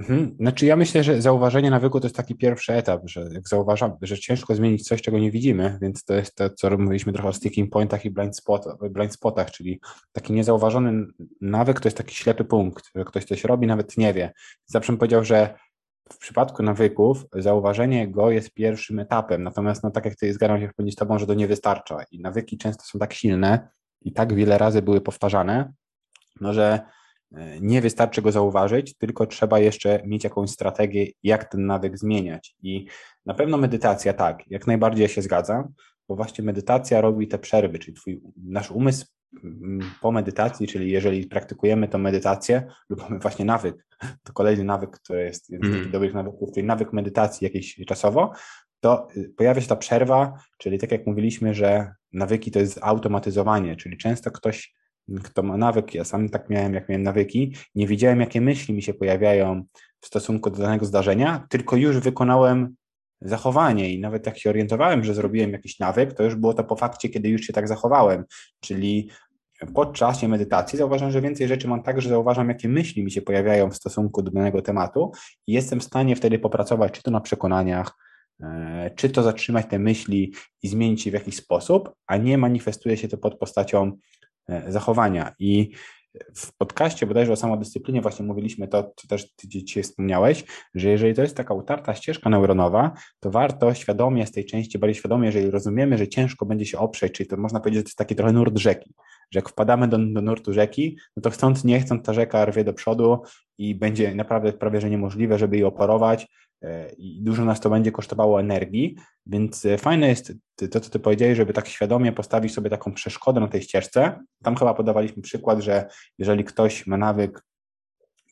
Mhm. Znaczy ja myślę, że zauważenie nawyku to jest taki pierwszy etap, że jak zauważam, że ciężko zmienić coś, czego nie widzimy, więc to jest to, co mówiliśmy trochę o sticking pointach i blind, spot, blind spotach, czyli taki niezauważony nawyk to jest taki ślepy punkt, że ktoś coś robi, nawet nie wie. Zawsze bym powiedział, że w przypadku nawyków zauważenie go jest pierwszym etapem, natomiast no tak jak ty zgadzam się w pełni z tobą, że to nie wystarcza i nawyki często są tak silne i tak wiele razy były powtarzane, no że nie wystarczy go zauważyć, tylko trzeba jeszcze mieć jakąś strategię, jak ten nawyk zmieniać. I na pewno medytacja, tak, jak najbardziej się zgadzam, bo właśnie medytacja robi te przerwy, czyli twój, nasz umysł mm, po medytacji, czyli jeżeli praktykujemy tą medytację lub mamy właśnie nawyk, to kolejny nawyk, który jest jeden z mm. dobrych nawyków, czyli nawyk medytacji jakiś czasowo, to y, pojawia się ta przerwa, czyli tak jak mówiliśmy, że nawyki to jest automatyzowanie, czyli często ktoś, kto ma nawyk, ja sam tak miałem, jak miałem nawyki, nie wiedziałem, jakie myśli mi się pojawiają w stosunku do danego zdarzenia, tylko już wykonałem zachowanie i nawet jak się orientowałem, że zrobiłem jakiś nawyk, to już było to po fakcie, kiedy już się tak zachowałem, czyli po czasie medytacji zauważam, że więcej rzeczy mam tak, że zauważam, jakie myśli mi się pojawiają w stosunku do danego tematu i jestem w stanie wtedy popracować, czy to na przekonaniach, e, czy to zatrzymać te myśli i zmienić je w jakiś sposób, a nie manifestuje się to pod postacią zachowania. I w podcaście bodajże o samodyscyplinie właśnie mówiliśmy to, co też ty dzisiaj wspomniałeś, że jeżeli to jest taka utarta ścieżka neuronowa, to warto świadomie z tej części, bardziej świadomie, jeżeli rozumiemy, że ciężko będzie się oprzeć, czyli to można powiedzieć, że to jest taki trochę nurt rzeki, że jak wpadamy do, do nurtu rzeki, no to chcąc, nie chcąc, ta rzeka rwie do przodu i będzie naprawdę prawie, że niemożliwe, żeby jej oporować, E, i dużo nas to będzie kosztowało energii, więc e, fajne jest to, co ty powiedziałeś, żeby tak świadomie postawić sobie taką przeszkodę na tej ścieżce. Tam chyba podawaliśmy przykład, że jeżeli ktoś ma nawyk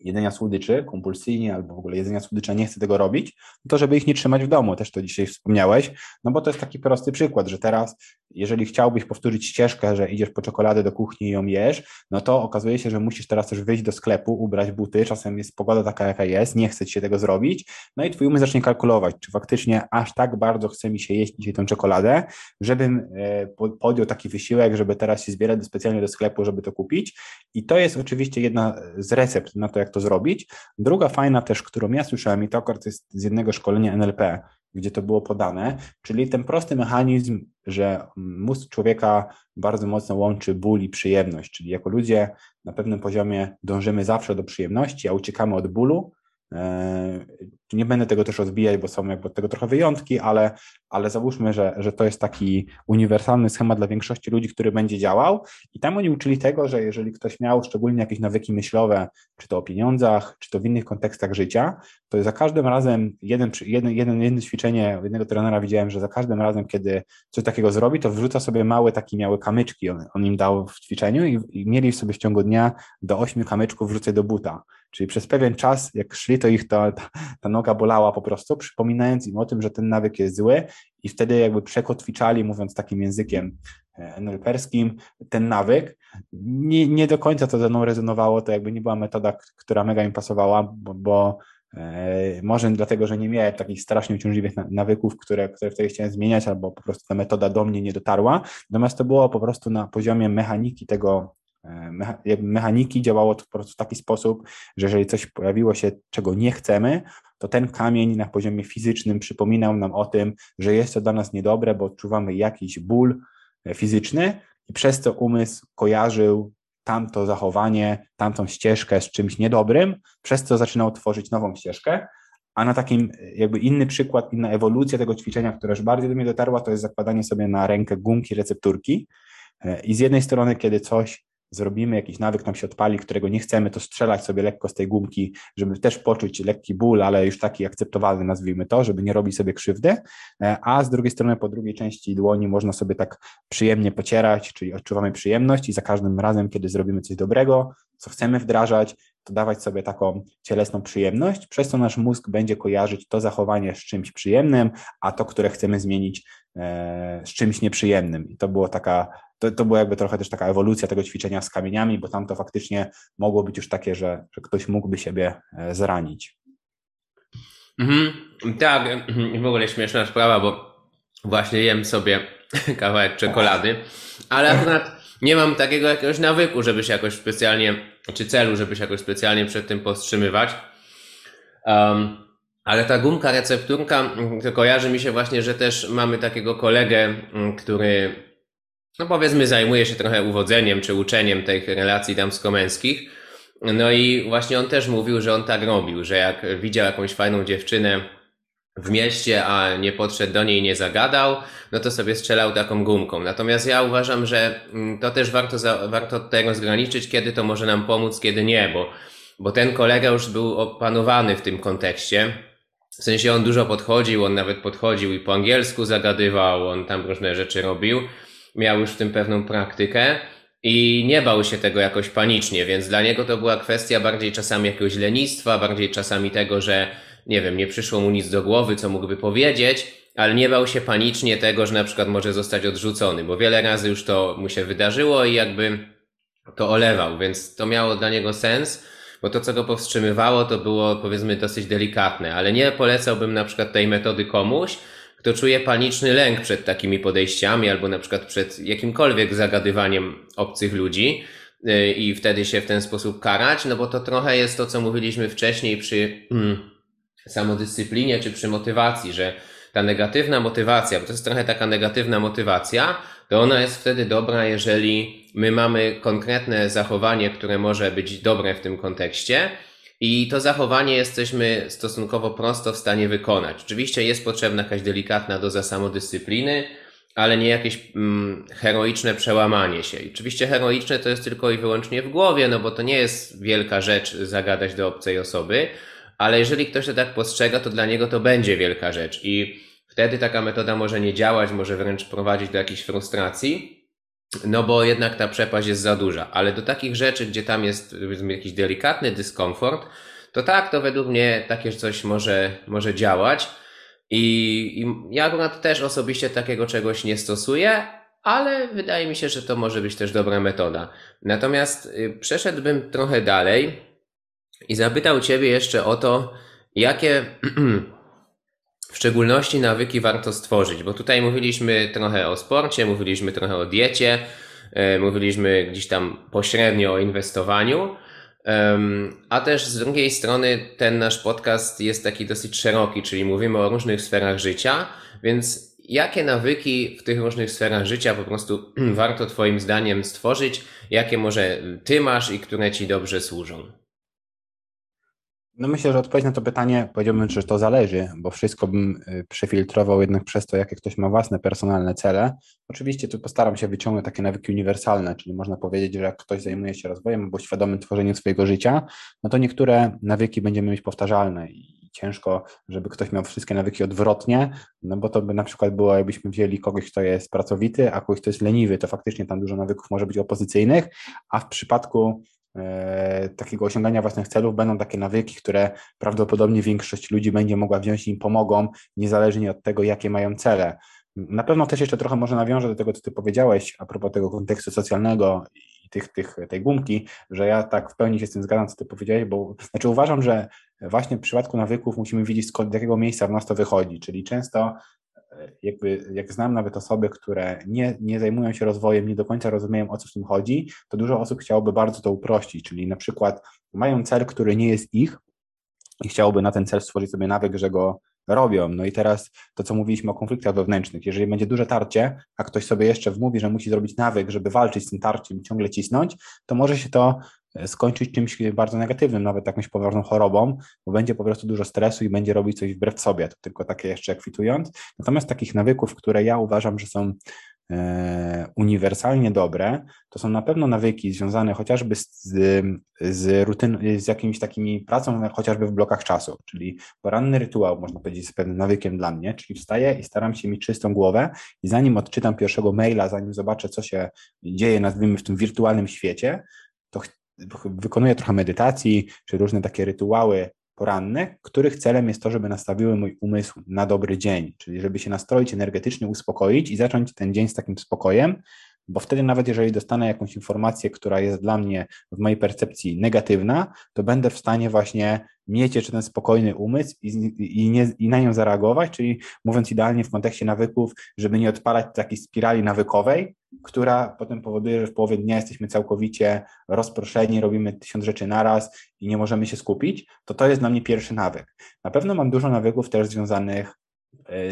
jedzenia słodyczy kompulsyjnie albo w ogóle jedzenia słodycza nie chce tego robić, to żeby ich nie trzymać w domu, też to dzisiaj wspomniałeś, no bo to jest taki prosty przykład, że teraz jeżeli chciałbyś powtórzyć ścieżkę, że idziesz po czekoladę do kuchni i ją jesz, no to okazuje się, że musisz teraz też wyjść do sklepu, ubrać buty, czasem jest pogoda taka, jaka jest, nie chce ci się tego zrobić, no i twój umysł zacznie kalkulować, czy faktycznie aż tak bardzo chce mi się jeść dzisiaj tą czekoladę, żebym e, podjął taki wysiłek, żeby teraz się zbierać specjalnie do sklepu, żeby to kupić. I to jest oczywiście jedna z recept na to, jak to zrobić. Druga fajna też, którą ja słyszałem i to akurat jest z jednego szkolenia NLP, gdzie to było podane, czyli ten prosty mechanizm, że mózg człowieka bardzo mocno łączy ból i przyjemność, czyli jako ludzie na pewnym poziomie dążymy zawsze do przyjemności, a uciekamy od bólu, E, nie będę tego też rozbijać, bo są jakby od tego trochę wyjątki, ale, ale załóżmy, że, że to jest taki uniwersalny schemat dla większości ludzi, który będzie działał. I tam oni uczyli tego, że jeżeli ktoś miał szczególnie jakieś nawyki myślowe, czy to o pieniądzach, czy to w innych kontekstach życia, to za każdym razem, jeden, jeden, jeden, jedno ćwiczenie jednego trenera widziałem, że za każdym razem, kiedy coś takiego zrobi, to wrzuca sobie małe takie miałe kamyczki, on, on im dał w ćwiczeniu i, i mieli sobie w ciągu dnia do ośmiu kamyczków wrzucać do buta. Czyli przez pewien czas, jak szli, to ich ta, ta, ta, noga bolała po prostu, przypominając im o tym, że ten nawyk jest zły i wtedy jakby przekotwiczali, mówiąc takim językiem e, NLP-skim, ten nawyk. Nie, nie do końca to ze mną rezonowało, to jakby nie była metoda, która mega im pasowała, bo, bo e, może dlatego, że nie miałem takich strasznie uciążliwych nawyków, które, które wtedy chciałem zmieniać, albo po prostu ta metoda do mnie nie dotarła. Natomiast to było po prostu na poziomie mechaniki tego, mechaniki działało to po prostu w taki sposób, że jeżeli coś pojawiło się, czego nie chcemy, to ten kamień na poziomie fizycznym przypominał nam o tym, że jest to dla nas niedobre, bo odczuwamy jakiś ból e, fizyczny i przez to umysł kojarzył tamto zachowanie, tamtą ścieżkę z czymś niedobrym, przez co zaczynał tworzyć nową ścieżkę. A na takim e, jakby inny przykład, inna ewolucja tego ćwiczenia, która już bardziej do mnie dotarła, to jest zakładanie sobie na rękę gumki recepturki. I z jednej strony, kiedy coś zrobimy jakiś nawyk, nam się odpali, którego nie chcemy, to strzelać sobie lekko z tej gumki, żeby też poczuć lekki ból, ale już taki akceptowalny, nazwijmy to, żeby nie robić sobie krzywdy, e, a z drugiej strony po drugiej części dłoni można sobie tak przyjemnie pocierać, czyli odczuwamy przyjemność i za każdym razem, kiedy zrobimy coś dobrego, co chcemy wdrażać, to dawać sobie taką cielesną przyjemność, przez co nasz mózg będzie kojarzyć to zachowanie z czymś przyjemnym, a to, które chcemy zmienić e, z czymś nieprzyjemnym. I to było taka to, to była jakby trochę też taka ewolucja tego ćwiczenia z kamieniami, bo tam to faktycznie mogło być już takie, że, że ktoś mógłby siebie e, zranić. Mhm, tak, w ogóle śmieszna sprawa, bo właśnie jem sobie [LAUGHS] kawałek czekolady, ale akurat nie mam takiego jakiegoś nawyku, żeby się jakoś specjalnie, czy celu, żeby się jakoś specjalnie przed tym powstrzymywać. Um, ale ta gumka recepturka, to kojarzy mi się właśnie, że też mamy takiego kolegę, który no powiedzmy zajmuje się trochę uwodzeniem czy uczeniem tych relacji damsko-męskich. No i właśnie on też mówił, że on tak robił, że jak widział jakąś fajną dziewczynę w mieście, a nie podszedł do niej, nie zagadał, no to sobie strzelał taką gumką. Natomiast ja uważam, że mm, to też warto, za, warto tego zgraniczyć, kiedy to może nam pomóc, kiedy nie, bo, bo ten kolega już był opanowany w tym kontekście. W sensie on dużo podchodził, on nawet podchodził i po angielsku zagadywał, on tam różne rzeczy robił miał już w tym pewną praktykę i nie bał się tego jakoś panicznie, więc dla niego to była kwestia bardziej czasami jakiegoś lenistwa, bardziej czasami tego, że nie wiem, nie przyszło mu nic do głowy, co mógłby powiedzieć, ale nie bał się panicznie tego, że na przykład może zostać odrzucony, bo wiele razy już to mu się wydarzyło i jakby to olewał, więc to miało dla niego sens, bo to, co go powstrzymywało, to było powiedzmy dosyć delikatne, ale nie polecałbym na przykład tej metody komuś, kto czuje paniczny lęk przed takimi podejściami albo na przykład przed jakimkolwiek zagadywaniem obcych ludzi y, i wtedy się w ten sposób karać, no bo to trochę jest to, co mówiliśmy wcześniej przy hmm, samodyscyplinie czy przy motywacji, że ta negatywna motywacja, bo to jest trochę taka negatywna motywacja, to ona jest wtedy dobra, jeżeli my mamy konkretne zachowanie, które może być dobre w tym kontekście, i to zachowanie jesteśmy stosunkowo prosto w stanie wykonać. Oczywiście jest potrzebna jakaś delikatna doza samodyscypliny, ale nie jakieś mm, heroiczne przełamanie się. I oczywiście heroiczne to jest tylko i wyłącznie w głowie, no bo to nie jest wielka rzecz zagadać do obcej osoby, ale jeżeli ktoś to tak postrzega, to dla niego to będzie wielka rzecz. I wtedy taka metoda może nie działać, może wręcz prowadzić do jakiejś frustracji. No bo jednak ta przepaść jest za duża, ale do takich rzeczy, gdzie tam jest jakiś delikatny dyskomfort, to tak, to według mnie takie coś może, może działać. I, I ja akurat też osobiście takiego czegoś nie stosuję, ale wydaje mi się, że to może być też dobra metoda. Natomiast y, przeszedłbym trochę dalej i zapytał Ciebie jeszcze o to, jakie [CLEARS THROAT] w szczególności nawyki warto stworzyć, bo tutaj mówiliśmy trochę o sporcie, mówiliśmy trochę o diecie, e, mówiliśmy gdzieś tam pośrednio o inwestowaniu, a też z drugiej strony ten nasz podcast jest taki dosyć szeroki, czyli mówimy o różnych sferach życia, więc jakie nawyki w tych różnych sferach życia po prostu [CLEARS THROAT] warto Twoim zdaniem stworzyć, jakie może Ty masz i które Ci dobrze służą? No myślę, że odpowiedź na to pytanie powiedziałbym, że to zależy, bo wszystko bym y, przefiltrował jednak przez to, jakie ktoś ma własne personalne cele. Oczywiście tu postaram się wyciągnąć takie nawyki uniwersalne, czyli można powiedzieć, że jak ktoś zajmuje się rozwojem albo świadomym tworzeniem swojego życia, no to niektóre nawyki będziemy mieć powtarzalne i ciężko, żeby ktoś miał wszystkie nawyki odwrotnie, no bo to by na przykład było, jakbyśmy wzięli kogoś, kto jest pracowity, a kogoś, kto jest leniwy, to faktycznie tam dużo nawyków może być opozycyjnych, a w przypadku takiego osiągania własnych celów będą takie nawyki, które prawdopodobnie większość ludzi będzie mogła wziąć i im pomogą, niezależnie od tego, jakie mają cele. Na pewno też jeszcze trochę może nawiążę do tego, co ty powiedziałeś a propos tego kontekstu socjalnego i tych, tych, tej gumki, że ja tak w pełni się z tym zgadzam, co ty powiedziałeś, bo znaczy uważam, że właśnie w przypadku nawyków musimy widzieć, z jakiego miejsca w nas to wychodzi, czyli często jakby jak znam nawet osoby, które nie, nie zajmują się rozwojem, nie do końca rozumieją o co w tym chodzi, to dużo osób chciałoby bardzo to uprościć, czyli na przykład mają cel, który nie jest ich i chciałoby na ten cel stworzyć sobie nawyk, że go robią. No i teraz to, co mówiliśmy o konfliktach wewnętrznych, jeżeli będzie duże tarcie, a ktoś sobie jeszcze wmówi, że musi zrobić nawyk, żeby walczyć z tym tarciem i ciągle cisnąć, to może się to skończyć czymś bardzo negatywnym, nawet jakąś poważną chorobą, bo będzie po prostu dużo stresu i będzie robić coś wbrew sobie, to tylko takie jeszcze kwitując. Natomiast takich nawyków, które ja uważam, że są E, uniwersalnie dobre, to są na pewno nawyki związane chociażby z, z rutyn, z jakimiś takimi pracą, chociażby w blokach czasu, czyli poranny rytuał, można powiedzieć, jest pewnym nawykiem dla mnie, czyli wstaję i staram się mieć czystą głowę i zanim odczytam pierwszego maila, zanim zobaczę, co się dzieje, nazwijmy w tym wirtualnym świecie, to wykonuję trochę medytacji, czy różne takie rytuały poranne, których celem jest to, żeby nastawiły mój umysł na dobry dzień, czyli żeby się nastroić energetycznie, uspokoić i zacząć ten dzień z takim spokojem, bo wtedy nawet jeżeli dostanę jakąś informację, która jest dla mnie w mojej percepcji negatywna, to będę w stanie właśnie mieć jeszcze ten spokojny umysł i, i, nie, i na nią zareagować, czyli mówiąc idealnie w kontekście nawyków, żeby nie odpalać takiej spirali nawykowej, która potem powoduje, że w połowie dnia jesteśmy całkowicie rozproszeni, robimy tysiąc rzeczy naraz i nie możemy się skupić, to to jest dla mnie pierwszy nawyk. Na pewno mam dużo nawyków też związanych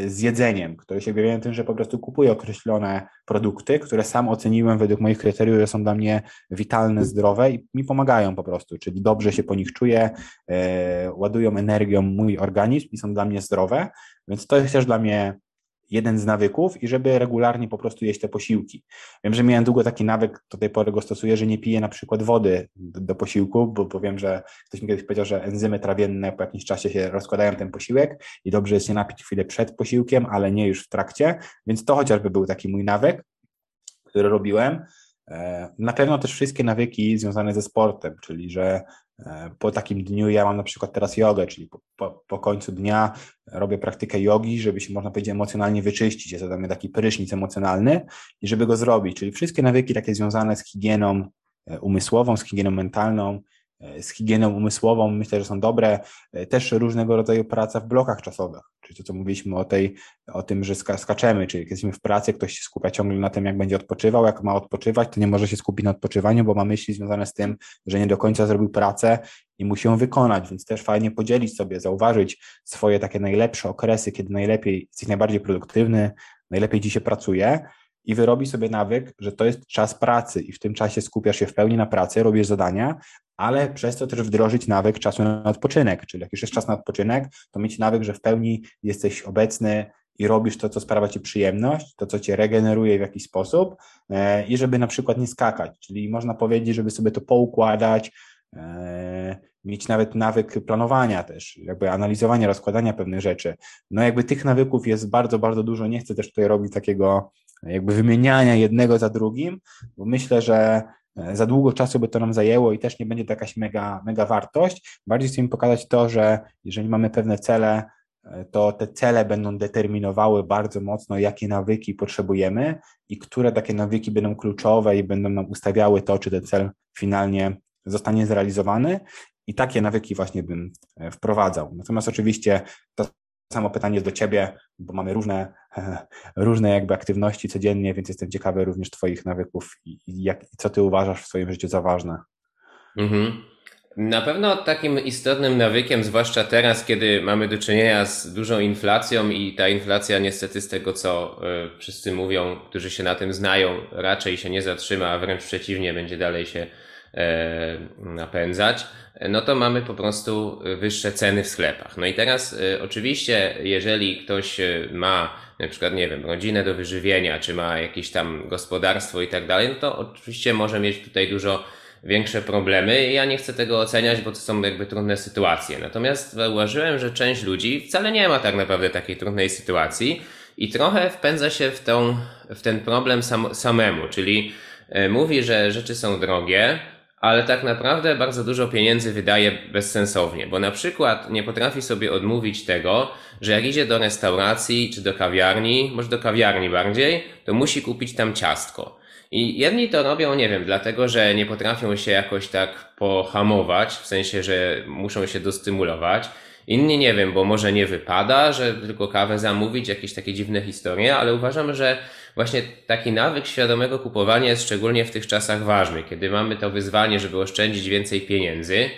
z jedzeniem, które się objawiają tym, że po prostu kupuję określone produkty, które sam oceniłem według moich kryteriów, że są dla mnie witalne, zdrowe i mi pomagają po prostu, czyli dobrze się po nich czuję, e, ładują energią mój organizm i są dla mnie zdrowe, więc to jest też dla mnie jeden z nawyków i żeby regularnie po prostu jeść te posiłki. Wiem, że miałem długo taki nawyk, do tej pory go stosuję, że nie piję na przykład wody do, do posiłku, bo, bo wiem, że ktoś mi kiedyś powiedział, że enzymy trawienne po jakimś czasie się rozkładają ten posiłek i dobrze jest się napić chwilę przed posiłkiem, ale nie już w trakcie, więc to chociażby był taki mój nawyk, który robiłem. E, na pewno też wszystkie nawyki związane ze sportem, czyli że po takim dniu ja mam na przykład teraz jogę, czyli po, po, po, końcu dnia robię praktykę jogi, żeby się można powiedzieć emocjonalnie wyczyścić. Dla mnie taki prysznic emocjonalny i żeby go zrobić. Czyli wszystkie nawyki takie związane z higieną e, umysłową, z higieną mentalną, E, z higieną umysłową, myślę, że są dobre. E, też różnego rodzaju praca w blokach czasowych, czyli to, co mówiliśmy o, tej, o tym, że skaczemy, czyli jak jesteśmy w pracy, ktoś się skupia ciągle na tym, jak będzie odpoczywał, jak ma odpoczywać, to nie może się skupić na odpoczywaniu, bo ma myśli związane z tym, że nie do końca zrobił pracę i musi ją wykonać, więc też fajnie podzielić sobie, zauważyć swoje takie najlepsze okresy, kiedy najlepiej jesteś najbardziej produktywny, najlepiej ci się pracuje, i wyrobi sobie nawyk, że to jest czas pracy. I w tym czasie skupiasz się w pełni na pracy, robisz zadania, ale przez to też wdrożyć nawyk czasu na odpoczynek, czyli jak już jest czas na odpoczynek, to mieć nawyk, że w pełni jesteś obecny i robisz to, co sprawia Ci przyjemność, to, co Cię regeneruje w jakiś sposób e, i żeby na przykład nie skakać, czyli można powiedzieć, żeby sobie to poukładać, e, mieć nawet nawyk planowania też, jakby analizowania, rozkładania pewnych rzeczy. No jakby tych nawyków jest bardzo, bardzo dużo, nie chcę też tutaj robić takiego jakby wymieniania jednego za drugim, bo myślę, że za długo czasu by to nam zajęło i też nie będzie to jakaś mega, mega wartość. Bardziej chcę im pokazać to, że jeżeli mamy pewne cele, e, to te cele będą determinowały bardzo mocno, jakie nawyki potrzebujemy i które takie nawyki będą kluczowe i będą nam ustawiały to, czy ten cel finalnie zostanie zrealizowany. I takie nawyki właśnie bym e, wprowadzał. Natomiast oczywiście to samo pytanie do Ciebie, bo mamy różne, [LAUGHS] różne jakby aktywności codziennie, więc jestem ciekawy również Twoich nawyków i, jak, co Ty uważasz w swoim życiu za ważne. Mhm. Na pewno takim istotnym nawykiem, zwłaszcza teraz, kiedy mamy do czynienia z dużą inflacją i ta inflacja niestety z tego, co y, wszyscy mówią, którzy się na tym znają, raczej się nie zatrzyma, a wręcz przeciwnie, będzie dalej się E, napędzać, no to mamy po prostu wyższe ceny w sklepach. No i teraz e, oczywiście, jeżeli ktoś e, ma na przykład, nie wiem, rodzinę do wyżywienia, czy ma jakieś tam gospodarstwo i tak dalej, no to oczywiście może mieć tutaj dużo większe problemy. Ja nie chcę tego oceniać, bo to są jakby trudne sytuacje. Natomiast zauważyłem, że część ludzi wcale nie ma tak naprawdę takiej trudnej sytuacji i trochę wpędza się w, tą, w ten problem sam, samemu, czyli mówi, że rzeczy są drogie, ale tak naprawdę bardzo dużo pieniędzy wydaje bezsensownie, bo na przykład nie potrafi sobie odmówić tego, że jak idzie do restauracji czy do kawiarni, może do kawiarni bardziej, to musi kupić tam ciastko. I jedni to robią, nie wiem, dlatego, że nie potrafią się jakoś tak pohamować, w sensie, że muszą się dostymulować. Inni nie wiem, bo może nie wypada, że tylko kawę zamówić, jakieś takie dziwne historie, ale uważam, że właśnie taki nawyk świadomego kupowania jest szczególnie w tych czasach ważny. Kiedy mamy to wyzwanie, żeby oszczędzić więcej pieniędzy,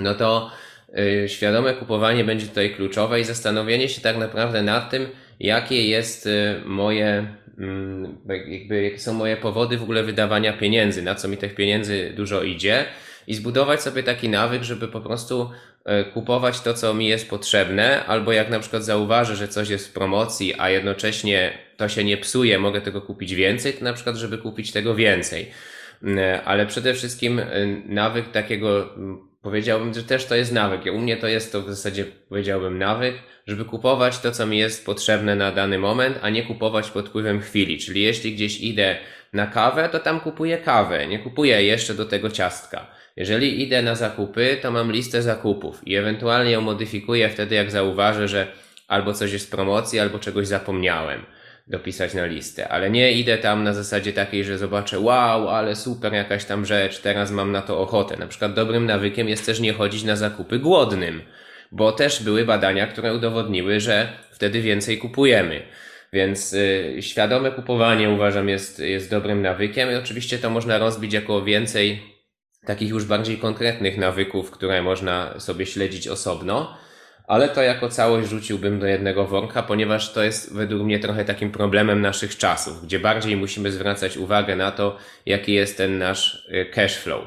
no to yy, świadome kupowanie będzie tutaj kluczowe i zastanowienie się tak naprawdę nad tym, jakie jest yy, moje, yy, jakby, jakie są moje powody w ogóle wydawania pieniędzy, na co mi tych pieniędzy dużo idzie i zbudować sobie taki nawyk, żeby po prostu e, kupować to, co mi jest potrzebne, albo jak na przykład zauważę, że coś jest w promocji, a jednocześnie to się nie psuje, mogę tego kupić więcej, to na przykład, żeby kupić tego więcej. Mm, ale przede wszystkim e, nawyk takiego, mm, powiedziałbym, że też to jest nawyk. U mnie to jest to w zasadzie, powiedziałbym, nawyk, żeby kupować to, co mi jest potrzebne na dany moment, a nie kupować pod wpływem chwili. Czyli jeśli gdzieś idę na kawę, to tam kupuję kawę, nie kupuję jeszcze do tego ciastka. Jeżeli idę na zakupy, to mam listę zakupów i ewentualnie ją modyfikuję wtedy, jak zauważę, że albo coś jest w promocji, albo czegoś zapomniałem dopisać na listę, ale nie idę tam na zasadzie takiej, że zobaczę, wow, ale super jakaś tam rzecz, teraz mam na to ochotę. Na przykład dobrym nawykiem jest też nie chodzić na zakupy głodnym, bo też były badania, które udowodniły, że wtedy więcej kupujemy. Więc y, świadome kupowanie uważam jest, jest dobrym nawykiem i oczywiście to można rozbić jako więcej takich już bardziej konkretnych nawyków, które można sobie śledzić osobno, ale to jako całość rzuciłbym do jednego worka, ponieważ to jest według mnie trochę takim problemem naszych czasów, gdzie bardziej musimy zwracać uwagę na to, jaki jest ten nasz y, cash flow.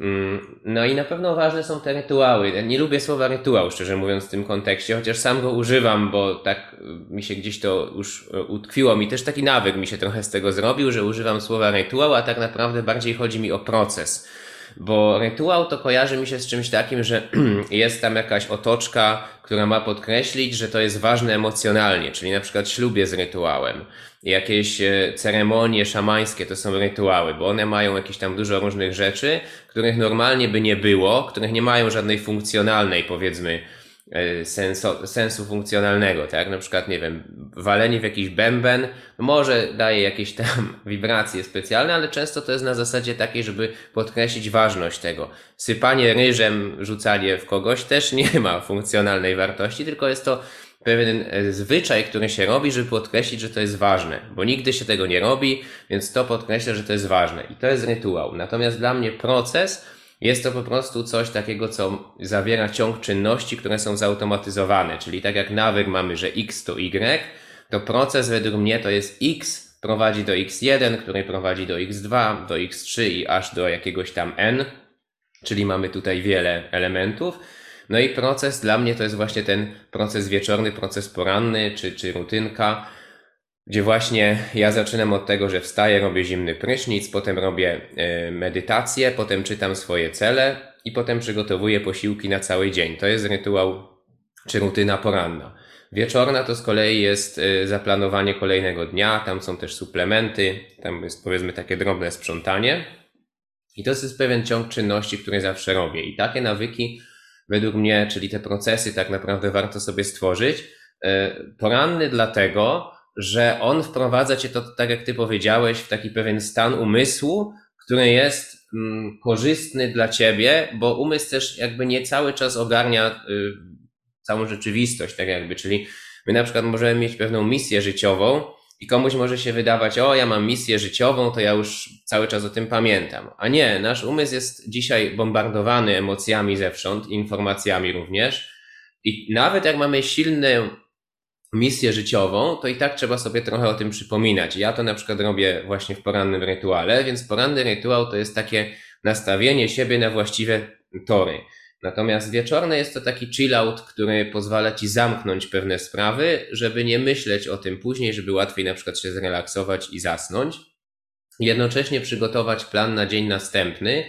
Mm, no i na pewno ważne są te rytuały. Nie lubię słowa rytuał, szczerze mówiąc, w tym kontekście, chociaż sam go używam, bo tak y, mi się gdzieś to już y, utkwiło. Mi też taki nawyk mi się trochę z tego zrobił, że używam słowa rytuał, a tak naprawdę bardziej chodzi mi o proces bo rytuał to kojarzy mi się z czymś takim, że [CLEARS THROAT] jest tam jakaś otoczka, która ma podkreślić, że to jest ważne emocjonalnie, czyli na przykład ślub jest rytuałem. Jakieś e, ceremonie szamańskie to są rytuały, bo one mają jakieś tam dużo różnych rzeczy, których normalnie by nie było, których nie mają żadnej funkcjonalnej, powiedzmy, sensu, sensu funkcjonalnego, tak? Na przykład, nie wiem, walenie w jakiś bęben może daje jakieś tam [LAUGHS] wibracje specjalne, ale często to jest na zasadzie takiej, żeby podkreślić ważność tego. Sypanie ryżem, rzucanie w kogoś też nie ma funkcjonalnej wartości, tylko jest to pewien e, zwyczaj, który się robi, żeby podkreślić, że to jest ważne, bo nigdy się tego nie robi, więc to podkreśla, że to jest ważne i to jest rytuał. Natomiast dla mnie proces jest to po prostu coś takiego, co zawiera ciąg czynności, które są zautomatyzowane, czyli tak jak nawyk mamy, że x to y, to proces według mnie to jest x prowadzi do x1, który prowadzi do x2, do x3 i aż do jakiegoś tam n, czyli mamy tutaj wiele elementów. No i proces dla mnie to jest właśnie ten proces wieczorny, proces poranny czy, czy rutynka, gdzie właśnie ja zaczynam od tego, że wstaję, robię zimny prysznic, potem robię e, medytację, potem czytam swoje cele i potem przygotowuję posiłki na cały dzień. To jest rytuał czy rutyna poranna. Wieczorna to z kolei jest e, zaplanowanie kolejnego dnia, tam są też suplementy, tam jest powiedzmy takie drobne sprzątanie. I to jest pewien ciąg czynności, które zawsze robię. I takie nawyki, według mnie, czyli te procesy, tak naprawdę warto sobie stworzyć. E, poranny dlatego, że on wprowadza cię to, tak jak ty powiedziałeś, w taki pewien stan umysłu, który jest mm, korzystny dla ciebie, bo umysł też jakby nie cały czas ogarnia y, całą rzeczywistość, tak jakby, czyli my na przykład możemy mieć pewną misję życiową i komuś może się wydawać, o ja mam misję życiową, to ja już cały czas o tym pamiętam. A nie, nasz umysł jest dzisiaj bombardowany emocjami zewsząd, informacjami również i nawet jak mamy silny misję życiową, to i tak trzeba sobie trochę o tym przypominać. Ja to na przykład robię właśnie w porannym rytuale, więc poranny rytuał to jest takie nastawienie siebie na właściwe tory. Natomiast wieczorny jest to taki chill out, który pozwala ci zamknąć pewne sprawy, żeby nie myśleć o tym później, żeby łatwiej na przykład się zrelaksować i zasnąć. Jednocześnie przygotować plan na dzień następny,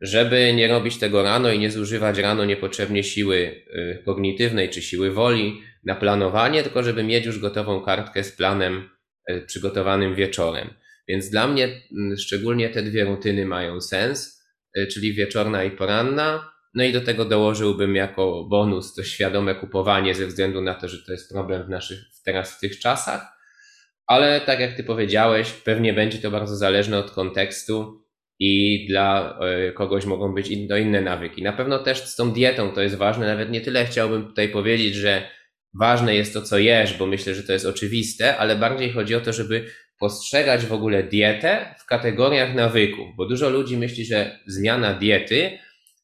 żeby nie robić tego rano i nie zużywać rano niepotrzebnie siły y, kognitywnej czy siły woli, na planowanie, tylko żeby mieć już gotową kartkę z planem e, przygotowanym wieczorem. Więc dla mnie mm, szczególnie te dwie rutyny mają sens, e, czyli wieczorna i poranna. No i do tego dołożyłbym jako bonus to świadome kupowanie ze względu na to, że to jest problem w naszych teraz w tych czasach. Ale tak jak ty powiedziałeś, pewnie będzie to bardzo zależne od kontekstu i dla e, kogoś mogą być inne, inne nawyki. Na pewno też z tą dietą to jest ważne. Nawet nie tyle chciałbym tutaj powiedzieć, że ważne jest to, co jesz, bo myślę, że to jest oczywiste, ale bardziej chodzi o to, żeby postrzegać w ogóle dietę w kategoriach nawyków, bo dużo ludzi myśli, że zmiana diety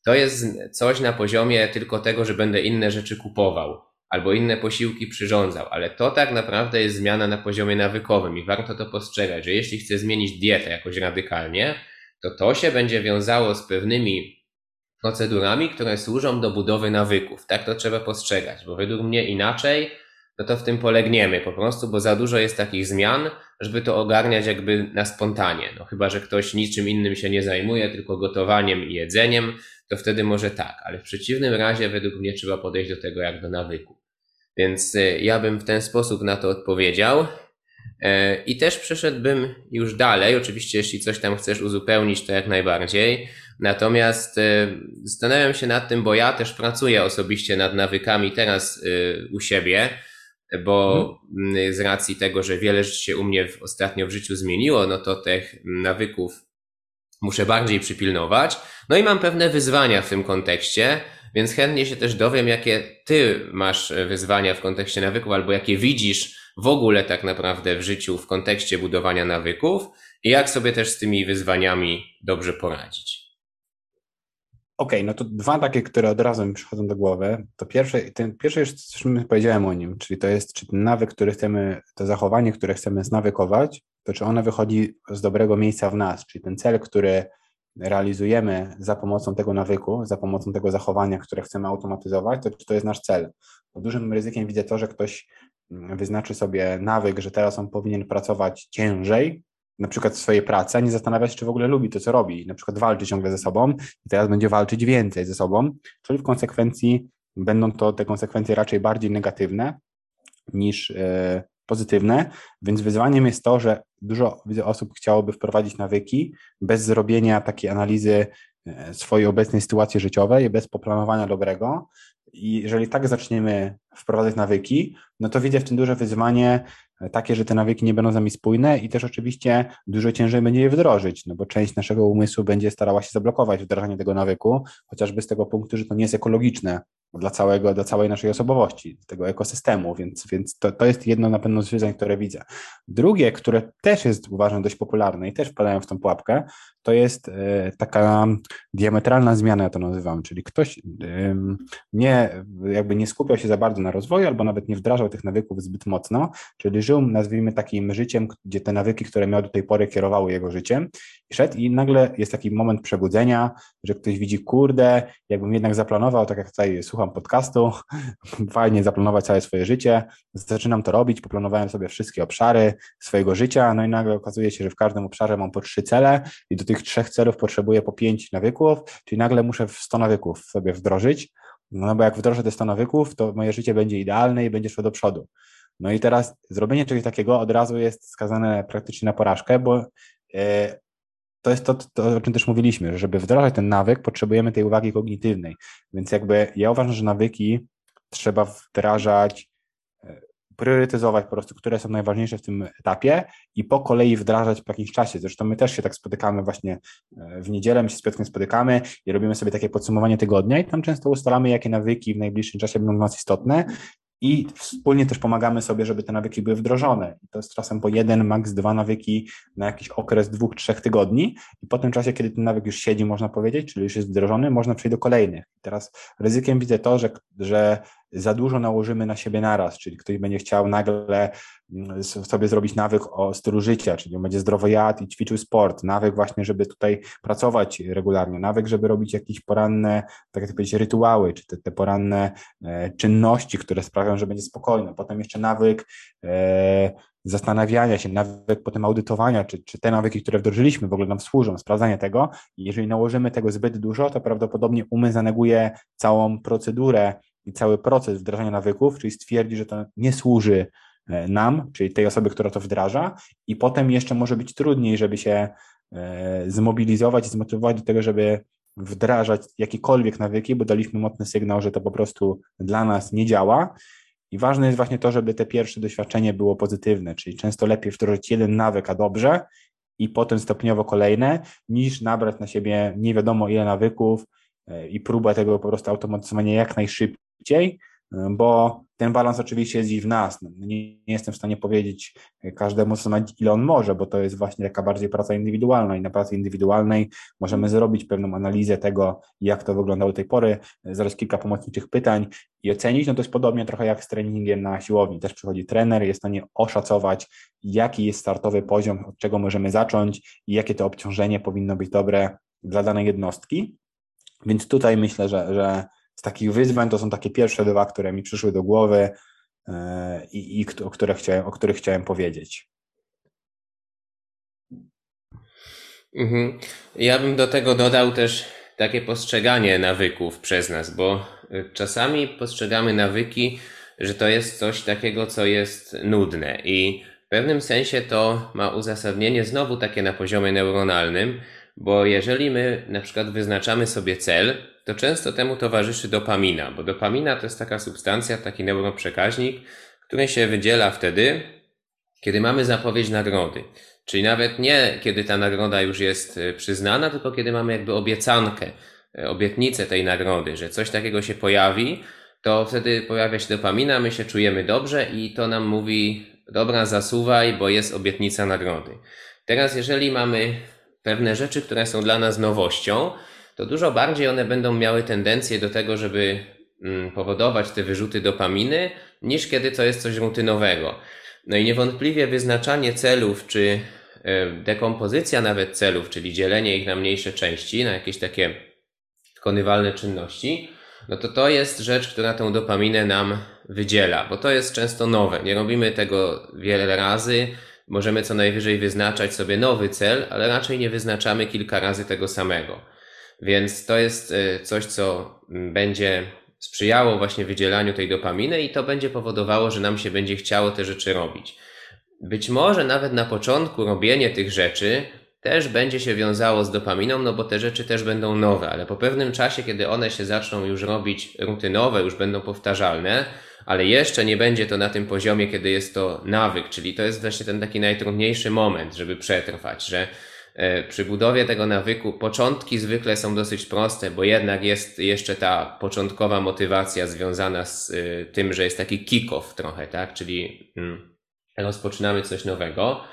to jest coś na poziomie tylko tego, że będę inne rzeczy kupował albo inne posiłki przyrządzał, ale to tak naprawdę jest zmiana na poziomie nawykowym i warto to postrzegać, że jeśli chcę zmienić dietę jakoś radykalnie, to to się będzie wiązało z pewnymi procedurami, które służą do budowy nawyków. Tak to trzeba postrzegać, bo według mnie inaczej, no to w tym polegniemy po prostu, bo za dużo jest takich zmian, żeby to ogarniać jakby na spontanie. No chyba, że ktoś niczym innym się nie zajmuje, tylko gotowaniem i jedzeniem, to wtedy może tak, ale w przeciwnym razie według mnie trzeba podejść do tego jak do nawyku. Więc y, ja bym w ten sposób na to odpowiedział. E, I też przeszedłbym już dalej. Oczywiście, jeśli coś tam chcesz uzupełnić, to jak najbardziej. Natomiast e, zastanawiam się nad tym, bo ja też pracuję osobiście nad nawykami teraz e, u siebie, bo hmm. z racji tego, że wiele rzeczy się u mnie ostatnio w życiu zmieniło, no to tych nawyków muszę bardziej przypilnować. No i mam pewne wyzwania w tym kontekście, więc chętnie się też dowiem, jakie ty masz wyzwania w kontekście nawyków, albo jakie widzisz w ogóle tak naprawdę w życiu w kontekście budowania nawyków i jak sobie też z tymi wyzwaniami dobrze poradzić. Okej, okay, no to dwa takie, które od razu mi przychodzą do głowy. To pierwsze, ten pierwszy już coś powiedziałem o nim, czyli to jest, czy ten nawyk, który chcemy, to zachowanie, które chcemy znawykować, to czy ono wychodzi z dobrego miejsca w nas, czyli ten cel, który realizujemy za pomocą tego nawyku, za pomocą tego zachowania, które chcemy automatyzować, to czy to jest nasz cel. Bo dużym ryzykiem widzę to, że ktoś mm, wyznaczy sobie nawyk, że teraz on powinien pracować ciężej, na przykład w swojej pracy, a nie zastanawia się, czy w ogóle lubi to, co robi. Na przykład walczy ciągle ze sobą i teraz będzie walczyć więcej ze sobą, czyli w konsekwencji będą to te konsekwencje raczej bardziej negatywne niż e, pozytywne, więc wyzwaniem jest to, że dużo osób chciałoby wprowadzić nawyki bez zrobienia takiej analizy e, swojej obecnej sytuacji życiowej, bez poplanowania dobrego. I jeżeli tak zaczniemy wprowadzać nawyki, no to widzę w tym duże wyzwanie takie, że te nawyki nie będą z nami spójne i też oczywiście dużo ciężej będzie je wdrożyć, no bo część naszego umysłu będzie starała się zablokować wdrażanie tego nawyku, chociażby z tego punktu, że to nie jest ekologiczne dla, całego, dla całej naszej osobowości, tego ekosystemu, więc, więc to, to jest jedno na pewno z wyzwań, które widzę. Drugie, które też jest uważam dość popularne i też wpadają w tą pułapkę, to jest e, taka diametralna zmiana, ja to nazywam, czyli ktoś nie, jakby nie skupiał się za bardzo na rozwoju albo nawet nie wdrażał tych nawyków zbyt mocno, czyli żył, nazwijmy takim życiem, gdzie te nawyki, które miał do tej pory, kierowały jego życiem. I szedł i nagle jest taki moment przebudzenia, że ktoś widzi, kurde, jakbym jednak zaplanował, tak jak tutaj słucham podcastu, [LAUGHS] fajnie zaplanować całe swoje życie, zaczynam to robić, poplanowałem sobie wszystkie obszary swojego życia, no i nagle okazuje się, że w każdym obszarze mam po trzy cele i do tych trzech celów potrzebuję po pięć nawyków, czyli nagle muszę 100 nawyków sobie wdrożyć, no bo jak wdrożę te 100 nawyków, to moje życie będzie idealne i będzie szło do przodu. No i teraz zrobienie czegoś takiego od razu jest skazane praktycznie na porażkę, bo e, to jest to, to, o czym też mówiliśmy, że żeby wdrażać ten nawyk, potrzebujemy tej uwagi kognitywnej. Więc jakby ja uważam, że nawyki trzeba wdrażać priorytezować po prostu, które są najważniejsze w tym etapie i po kolei wdrażać po jakimś czasie. Zresztą my też się tak spotykamy właśnie e, w niedzielę, my się z spotykamy i robimy sobie takie podsumowanie tygodnia i tam często ustalamy, jakie nawyki w najbliższym czasie będą dla nas istotne i wspólnie też pomagamy sobie, żeby te nawyki były wdrożone. To jest czasem po jeden, maks dwa nawyki na jakiś okres dwóch, trzech tygodni i po tym czasie, kiedy ten nawyk już siedzi, można powiedzieć, czyli już jest wdrożony, można przejść do kolejnych. I teraz ryzykiem widzę to, że, że za dużo nałożymy na siebie naraz, czyli ktoś będzie chciał nagle mm, sobie zrobić nawyk o stylu życia, czyli on będzie zdrowo jadł i ćwiczył sport, nawyk właśnie, żeby tutaj pracować regularnie, nawyk, żeby robić jakieś poranne, tak jak powiedzieć, rytuały, czy te, te poranne e, czynności, które sprawiają, że będzie spokojno. Potem jeszcze nawyk e, zastanawiania się, nawyk potem audytowania, czy, czy te nawyki, które wdrożyliśmy w ogóle nam służą, sprawdzania tego. I jeżeli nałożymy tego zbyt dużo, to prawdopodobnie umysł zaneguje całą procedurę i cały proces wdrażania nawyków, czyli stwierdzi, że to nie służy e, nam, czyli tej osoby, która to wdraża, i potem jeszcze może być trudniej, żeby się e, zmobilizować i zmotywować do tego, żeby wdrażać jakiekolwiek nawyki, bo daliśmy mocny sygnał, że to po prostu dla nas nie działa. I ważne jest właśnie to, żeby te pierwsze doświadczenie było pozytywne, czyli często lepiej wdrożyć jeden nawyk, a dobrze, i potem stopniowo kolejne, niż nabrać na siebie nie wiadomo ile nawyków e, i próbę tego po prostu automatyzowania jak najszybciej szybciej, bo ten balans oczywiście jest i w nas. Nie, jestem w stanie powiedzieć każdemu, co ile on może, bo to jest właśnie taka bardziej praca indywidualna i na pracy indywidualnej możemy zrobić pewną analizę tego, jak to wyglądało do tej pory, zaraz kilka pomocniczych pytań i ocenić. No to jest podobnie trochę jak z treningiem na siłowni. Też przychodzi trener, jest w stanie oszacować, jaki jest startowy poziom, od czego możemy zacząć i jakie to obciążenie powinno być dobre dla danej jednostki. Więc tutaj myślę, że, że z takich wyzwań to są takie pierwsze dwa, które mi przyszły do głowy e, i, i o, których chciałem, o których chciałem powiedzieć. Mhm. Ja bym do tego dodał też takie postrzeganie nawyków przez nas, bo e, czasami postrzegamy nawyki, że to jest coś takiego, co jest nudne i w pewnym sensie to ma uzasadnienie znowu takie na poziomie neuronalnym, bo jeżeli my na przykład wyznaczamy sobie cel, to często temu towarzyszy dopamina, bo dopamina to jest taka substancja, taki neuroprzekaźnik, który się wydziela wtedy, kiedy mamy zapowiedź nagrody. Czyli nawet nie kiedy ta nagroda już jest e, przyznana, tylko kiedy mamy jakby obiecankę, e, obietnicę tej nagrody, że coś takiego się pojawi, to wtedy pojawia się dopamina, my się czujemy dobrze i to nam mówi, dobra, zasuwaj, bo jest obietnica nagrody. Teraz, jeżeli mamy pewne rzeczy, które są dla nas nowością, to dużo bardziej one będą miały tendencję do tego, żeby mm, powodować te wyrzuty dopaminy, niż kiedy to jest coś rutynowego. No i niewątpliwie wyznaczanie celów, czy e, dekompozycja nawet celów, czyli dzielenie ich na mniejsze części, na jakieś takie wykonywalne czynności, no to to jest rzecz, która tą dopaminę nam wydziela, bo to jest często nowe. Nie robimy tego wiele razy, możemy co najwyżej wyznaczać sobie nowy cel, ale raczej nie wyznaczamy kilka razy tego samego. Więc to jest y, coś, co będzie sprzyjało właśnie wydzielaniu tej dopaminy i to będzie powodowało, że nam się będzie chciało te rzeczy robić. Być może nawet na początku robienie tych rzeczy też będzie się wiązało z dopaminą, no bo te rzeczy też będą nowe, ale po pewnym czasie, kiedy one się zaczną już robić rutynowe, już będą powtarzalne, ale jeszcze nie będzie to na tym poziomie, kiedy jest to nawyk, czyli to jest właśnie ten taki najtrudniejszy moment, żeby przetrwać, że przy budowie tego nawyku początki zwykle są dosyć proste, bo jednak jest jeszcze ta początkowa motywacja związana z e, tym, że jest taki kick-off trochę, tak? Czyli mm, rozpoczynamy coś nowego.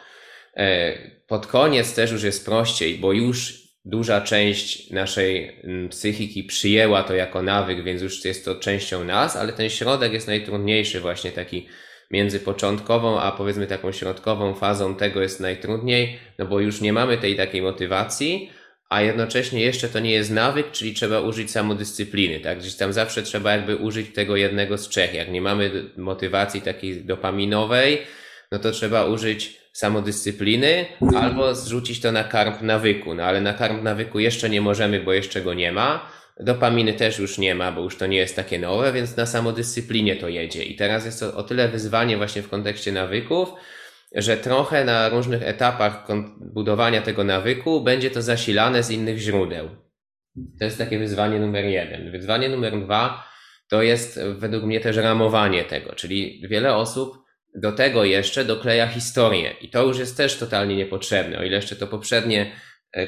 E, pod koniec też już jest prościej, bo już duża część naszej mm, psychiki przyjęła to jako nawyk, więc już jest to częścią nas, ale ten środek jest najtrudniejszy, właśnie taki między początkową a powiedzmy taką środkową fazą tego jest najtrudniej, no bo już nie mamy tej takiej motywacji, a jednocześnie jeszcze to nie jest nawyk, czyli trzeba użyć samodyscypliny, tak? Gdzieś tam zawsze trzeba jakby użyć tego jednego z trzech. Jak nie mamy motywacji takiej dopaminowej, no to trzeba użyć samodyscypliny albo zrzucić to na karm nawyku. No ale na karm nawyku jeszcze nie możemy, bo jeszcze go nie ma. Dopaminy też już nie ma, bo już to nie jest takie nowe, więc na samodyscyplinie to jedzie. I teraz jest to o tyle wyzwanie właśnie w kontekście nawyków, że trochę na różnych etapach budowania tego nawyku będzie to zasilane z innych źródeł. To jest takie wyzwanie numer jeden. Wyzwanie numer dwa to jest według mnie też ramowanie tego, czyli wiele osób do tego jeszcze dokleja historię i to już jest też totalnie niepotrzebne. O ile jeszcze to poprzednie,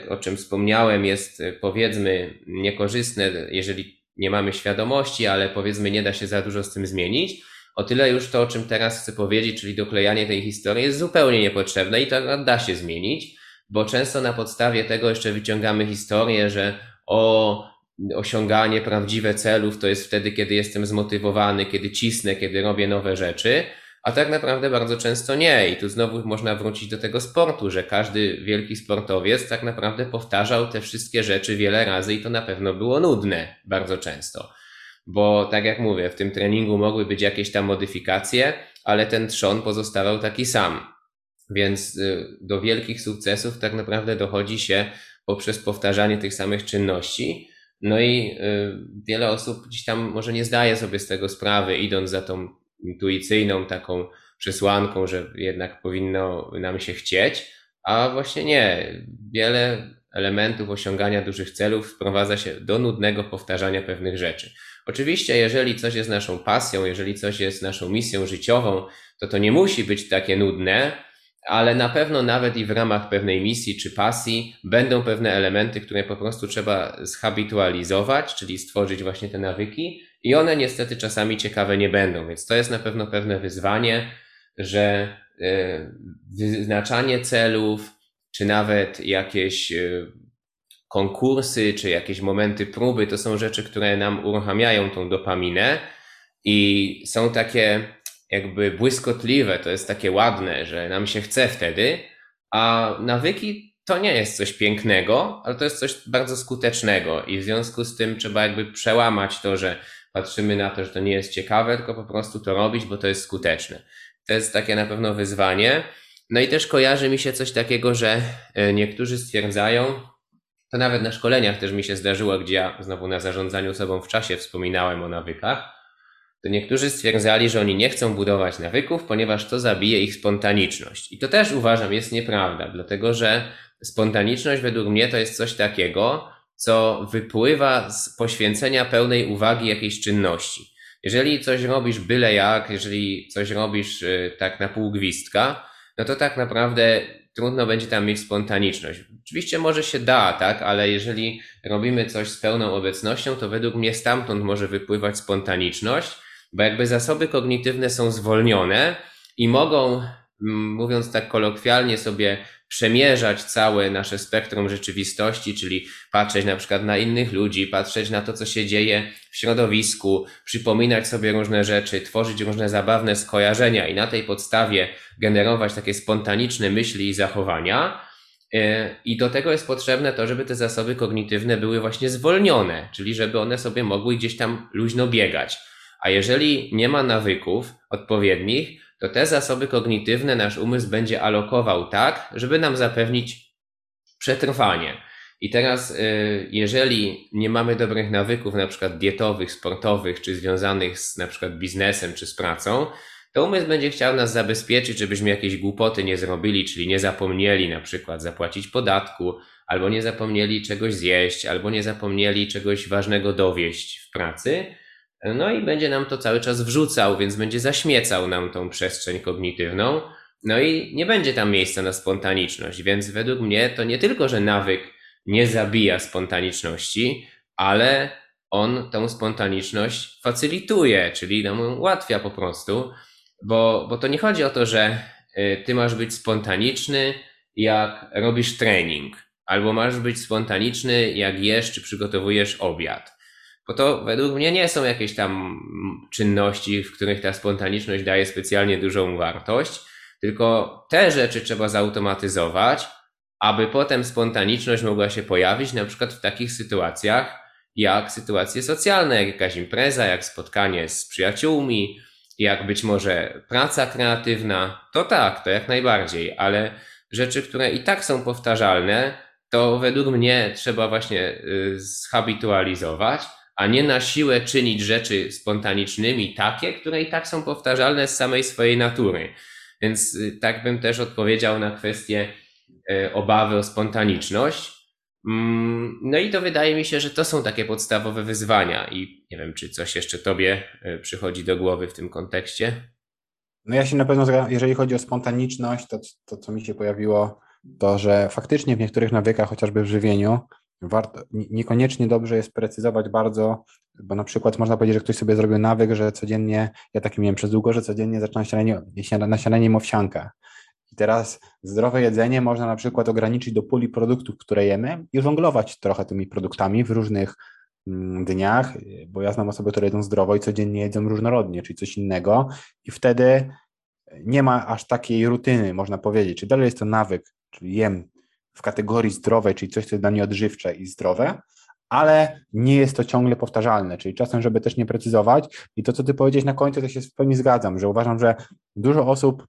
o czym wspomniałem, jest e, powiedzmy niekorzystne, jeżeli nie mamy świadomości, ale powiedzmy nie da się za dużo z tym zmienić, o tyle już to, o czym teraz chcę powiedzieć, czyli doklejanie tej historii jest zupełnie niepotrzebne i to da się zmienić, bo często na podstawie tego jeszcze wyciągamy historię, że o osiąganie prawdziwe celów to jest wtedy, kiedy jestem zmotywowany, kiedy cisnę, kiedy robię nowe rzeczy, a tak naprawdę bardzo często nie. I tu znowu można wrócić do tego sportu, że każdy wielki sportowiec tak naprawdę powtarzał te wszystkie rzeczy wiele razy i to na pewno było nudne bardzo często. Bo tak jak mówię, w tym treningu mogły być jakieś tam modyfikacje, ale ten trzon pozostawał taki sam. Więc y, do wielkich sukcesów tak naprawdę dochodzi się poprzez powtarzanie tych samych czynności. No i y, wiele osób gdzieś tam może nie zdaje sobie z tego sprawy, idąc za tą intuicyjną taką przesłanką, że jednak powinno nam się chcieć, a właśnie nie. Wiele elementów osiągania dużych celów sprowadza się do nudnego powtarzania pewnych rzeczy. Oczywiście, jeżeli coś jest naszą pasją, jeżeli coś jest naszą misją życiową, to to nie musi być takie nudne, ale na pewno nawet i w ramach pewnej misji czy pasji będą pewne elementy, które po prostu trzeba zhabitualizować, czyli stworzyć właśnie te nawyki, i one niestety czasami ciekawe nie będą, więc to jest na pewno pewne wyzwanie, że e, wyznaczanie celów, czy nawet jakieś e, konkursy, czy jakieś momenty próby, to są rzeczy, które nam uruchamiają tą dopaminę i są takie jakby błyskotliwe, to jest takie ładne, że nam się chce wtedy, a nawyki to nie jest coś pięknego, ale to jest coś bardzo skutecznego i w związku z tym trzeba jakby przełamać to, że patrzymy na to, że to nie jest ciekawe, tylko po prostu to robić, bo to jest skuteczne. To jest takie na pewno wyzwanie. No i też kojarzy mi się coś takiego, że e, niektórzy stwierdzają, to nawet na szkoleniach też mi się zdarzyło, gdzie ja znowu na zarządzaniu sobą w czasie wspominałem o nawykach, to niektórzy stwierdzali, że oni nie chcą budować nawyków, ponieważ to zabije ich spontaniczność. I to też uważam jest nieprawda, dlatego że spontaniczność według mnie to jest coś takiego, co wypływa z poświęcenia pełnej uwagi jakiejś czynności. Jeżeli coś robisz byle jak, jeżeli coś robisz y, tak na pół gwizdka, no to tak naprawdę trudno będzie tam mieć spontaniczność. Oczywiście może się da, tak, ale jeżeli robimy coś z pełną obecnością, to według mnie stamtąd może wypływać spontaniczność, bo jakby zasoby kognitywne są zwolnione i mogą, mówiąc tak kolokwialnie, sobie przemierzać całe nasze spektrum rzeczywistości, czyli patrzeć na przykład na innych ludzi, patrzeć na to, co się dzieje w środowisku, przypominać sobie różne rzeczy, tworzyć różne zabawne skojarzenia i na tej podstawie generować takie spontaniczne myśli i zachowania. E, I do tego jest potrzebne to, żeby te zasoby kognitywne były właśnie zwolnione, czyli żeby one sobie mogły gdzieś tam luźno biegać. A jeżeli nie ma nawyków odpowiednich, to te zasoby kognitywne nasz umysł będzie alokował tak, żeby nam zapewnić przetrwanie. I teraz, y, jeżeli nie mamy dobrych nawyków, na przykład dietowych, sportowych, czy związanych z na przykład biznesem, czy z pracą, to umysł będzie chciał nas zabezpieczyć, żebyśmy jakieś głupoty nie zrobili, czyli nie zapomnieli na przykład zapłacić podatku, albo nie zapomnieli czegoś zjeść, albo nie zapomnieli czegoś ważnego dowieść w pracy. No i będzie nam to cały czas wrzucał, więc będzie zaśmiecał nam tą przestrzeń kognitywną. No i nie będzie tam miejsca na spontaniczność, więc według mnie to nie tylko, że nawyk nie zabija spontaniczności, ale on tą spontaniczność facylituje, czyli nam ułatwia po prostu, bo, bo to nie chodzi o to, że y, ty masz być spontaniczny, jak robisz trening, albo masz być spontaniczny, jak jesz czy przygotowujesz obiad. Bo to według mnie nie są jakieś tam czynności, w których ta spontaniczność daje specjalnie dużą wartość, tylko te rzeczy trzeba zautomatyzować, aby potem spontaniczność mogła się pojawić na przykład w takich sytuacjach, jak sytuacje socjalne, jak jakaś impreza, jak spotkanie z przyjaciółmi, jak być może praca kreatywna, to tak, to jak najbardziej, ale rzeczy, które i tak są powtarzalne, to według mnie trzeba właśnie y, zhabitualizować, a nie na siłę czynić rzeczy spontanicznymi takie, które i tak są powtarzalne z samej swojej natury. Więc y, tak bym też odpowiedział na kwestię y, obawy o spontaniczność. Mm, no i to wydaje mi się, że to są takie podstawowe wyzwania i nie wiem, czy coś jeszcze tobie przychodzi do głowy w tym kontekście. No ja się na pewno zgadzam, jeżeli chodzi o spontaniczność, to, to co mi się pojawiło, to że faktycznie w niektórych nawykach, chociażby w żywieniu, warto, niekoniecznie dobrze jest precyzować bardzo, bo na przykład można powiedzieć, że ktoś sobie zrobił nawyk, że codziennie, ja taki miałem przez długo, że codziennie zaczynam śniadanie, na śniadanie. I teraz zdrowe jedzenie można na przykład ograniczyć do puli produktów, które jemy i żonglować trochę tymi produktami w różnych mm, dniach, bo ja znam osoby, które jedzą zdrowo i codziennie jedzą różnorodnie, czyli coś innego i wtedy nie ma aż takiej rutyny, można powiedzieć. Czyli dalej jest to nawyk, czyli jem w kategorii zdrowej, czyli coś, co jest dla mnie odżywcze i zdrowe, ale nie jest to ciągle powtarzalne, czyli czasem, żeby też nie precyzować. I to, co ty powiedziałeś na końcu, to się w pełni zgadzam, że uważam, że dużo osób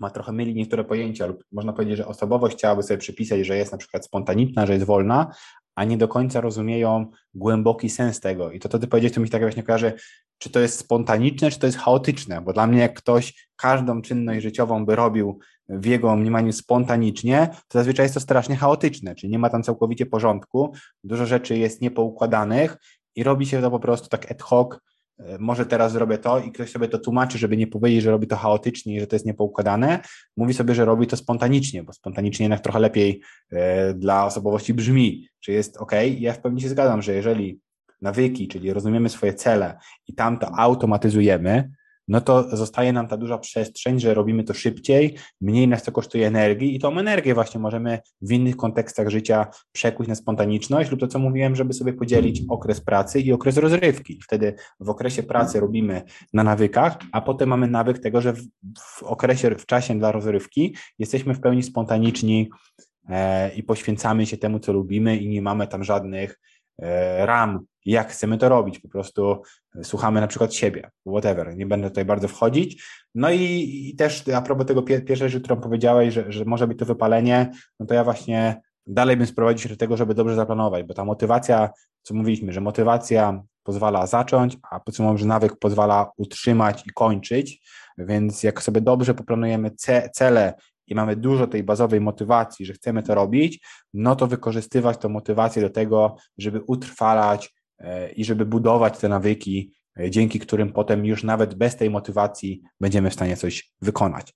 ma trochę myli niektóre pojęcia, lub można powiedzieć, że osobowość chciałaby sobie przypisać, że jest na przykład spontaniczna, że jest wolna, a nie do końca rozumieją głęboki sens tego. I to, co ty powiedziałeś, to mi się tak właśnie kojarzy, czy to jest spontaniczne, czy to jest chaotyczne, bo dla mnie jak ktoś każdą czynność życiową by robił w jego mniemaniu spontanicznie, to zazwyczaj jest to strasznie chaotyczne, czyli nie ma tam całkowicie porządku, dużo rzeczy jest niepoukładanych i robi się to po prostu tak ad hoc, e, może teraz zrobię to i ktoś sobie to tłumaczy, żeby nie powiedzieć, że robi to chaotycznie i że to jest niepoukładane, mówi sobie, że robi to spontanicznie, bo spontanicznie jednak trochę lepiej e, dla osobowości brzmi, czy jest ok. Ja w pełni się zgadzam, że jeżeli nawyki, czyli rozumiemy swoje cele i tam to automatyzujemy, no to zostaje nam ta duża przestrzeń, że robimy to szybciej, mniej nas to kosztuje energii i tą energię właśnie możemy w innych kontekstach życia przekuć na spontaniczność lub to, co mówiłem, żeby sobie podzielić okres pracy i okres rozrywki. Wtedy w okresie pracy robimy na nawykach, a potem mamy nawyk tego, że w, okresie, w czasie dla rozrywki jesteśmy w pełni spontaniczni e, i poświęcamy się temu, co lubimy i nie mamy tam żadnych e, ram jak chcemy to robić. Po prostu słuchamy na przykład siebie, whatever. Nie będę tutaj bardzo wchodzić. No i, i też a propos tego pierwszej rzeczy, którą powiedziałeś, że, że może być to wypalenie, no to ja właśnie dalej bym sprowadził się do tego, żeby dobrze zaplanować, bo ta motywacja, co mówiliśmy, że motywacja pozwala zacząć, a podsumowując, że nawyk pozwala utrzymać i kończyć, więc jak sobie dobrze poplanujemy ce cele i mamy dużo tej bazowej motywacji, że chcemy to robić, no to wykorzystywać tą motywację do tego, żeby utrwalać E, i żeby budować te nawyki, e, dzięki którym potem już nawet bez tej motywacji będziemy w stanie coś wykonać.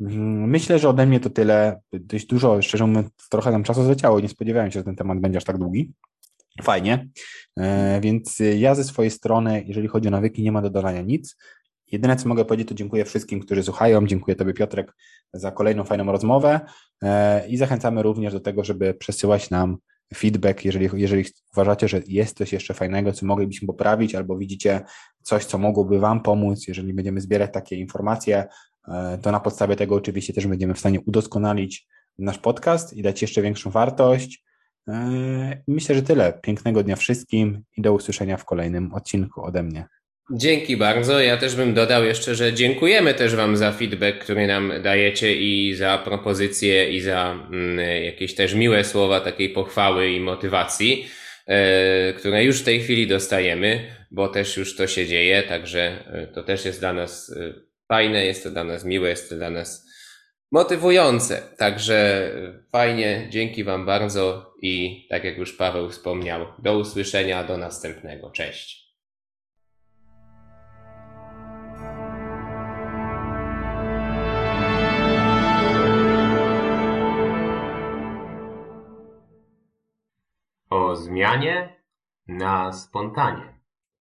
Mm, myślę, że ode mnie to tyle. Dość dużo, szczerze mówiąc, trochę nam czasu zleciało. Nie spodziewałem się, że ten temat będzie aż tak długi. Fajnie. E, więc ja ze swojej strony, jeżeli chodzi o nawyki, nie ma do dodania nic. Jedyne, co mogę powiedzieć, to dziękuję wszystkim, którzy słuchają. Dziękuję Tobie, Piotrek, za kolejną fajną rozmowę i zachęcamy również do tego, żeby przesyłać nam feedback, jeżeli, jeżeli uważacie, że jest coś jeszcze fajnego, co moglibyśmy poprawić, albo widzicie coś, co mogłoby Wam pomóc, jeżeli będziemy zbierać takie informacje, e, to na podstawie tego oczywiście też będziemy w stanie udoskonalić nasz podcast i dać jeszcze większą wartość. E, myślę, że tyle. Pięknego dnia wszystkim i do usłyszenia w kolejnym odcinku ode mnie. Dzięki bardzo. Ja też bym dodał jeszcze, że dziękujemy też Wam za feedback, który nam dajecie i za propozycje i za mm, jakieś też miłe słowa takiej pochwały i motywacji, e, które już w tej chwili dostajemy, bo też już to się dzieje, także e, to też jest dla nas e, fajne, jest to dla nas miłe, jest to dla nas motywujące. Także fajnie, dzięki Wam bardzo i tak jak już Paweł wspomniał, do usłyszenia, do następnego. Cześć. O zmianie na spontanie.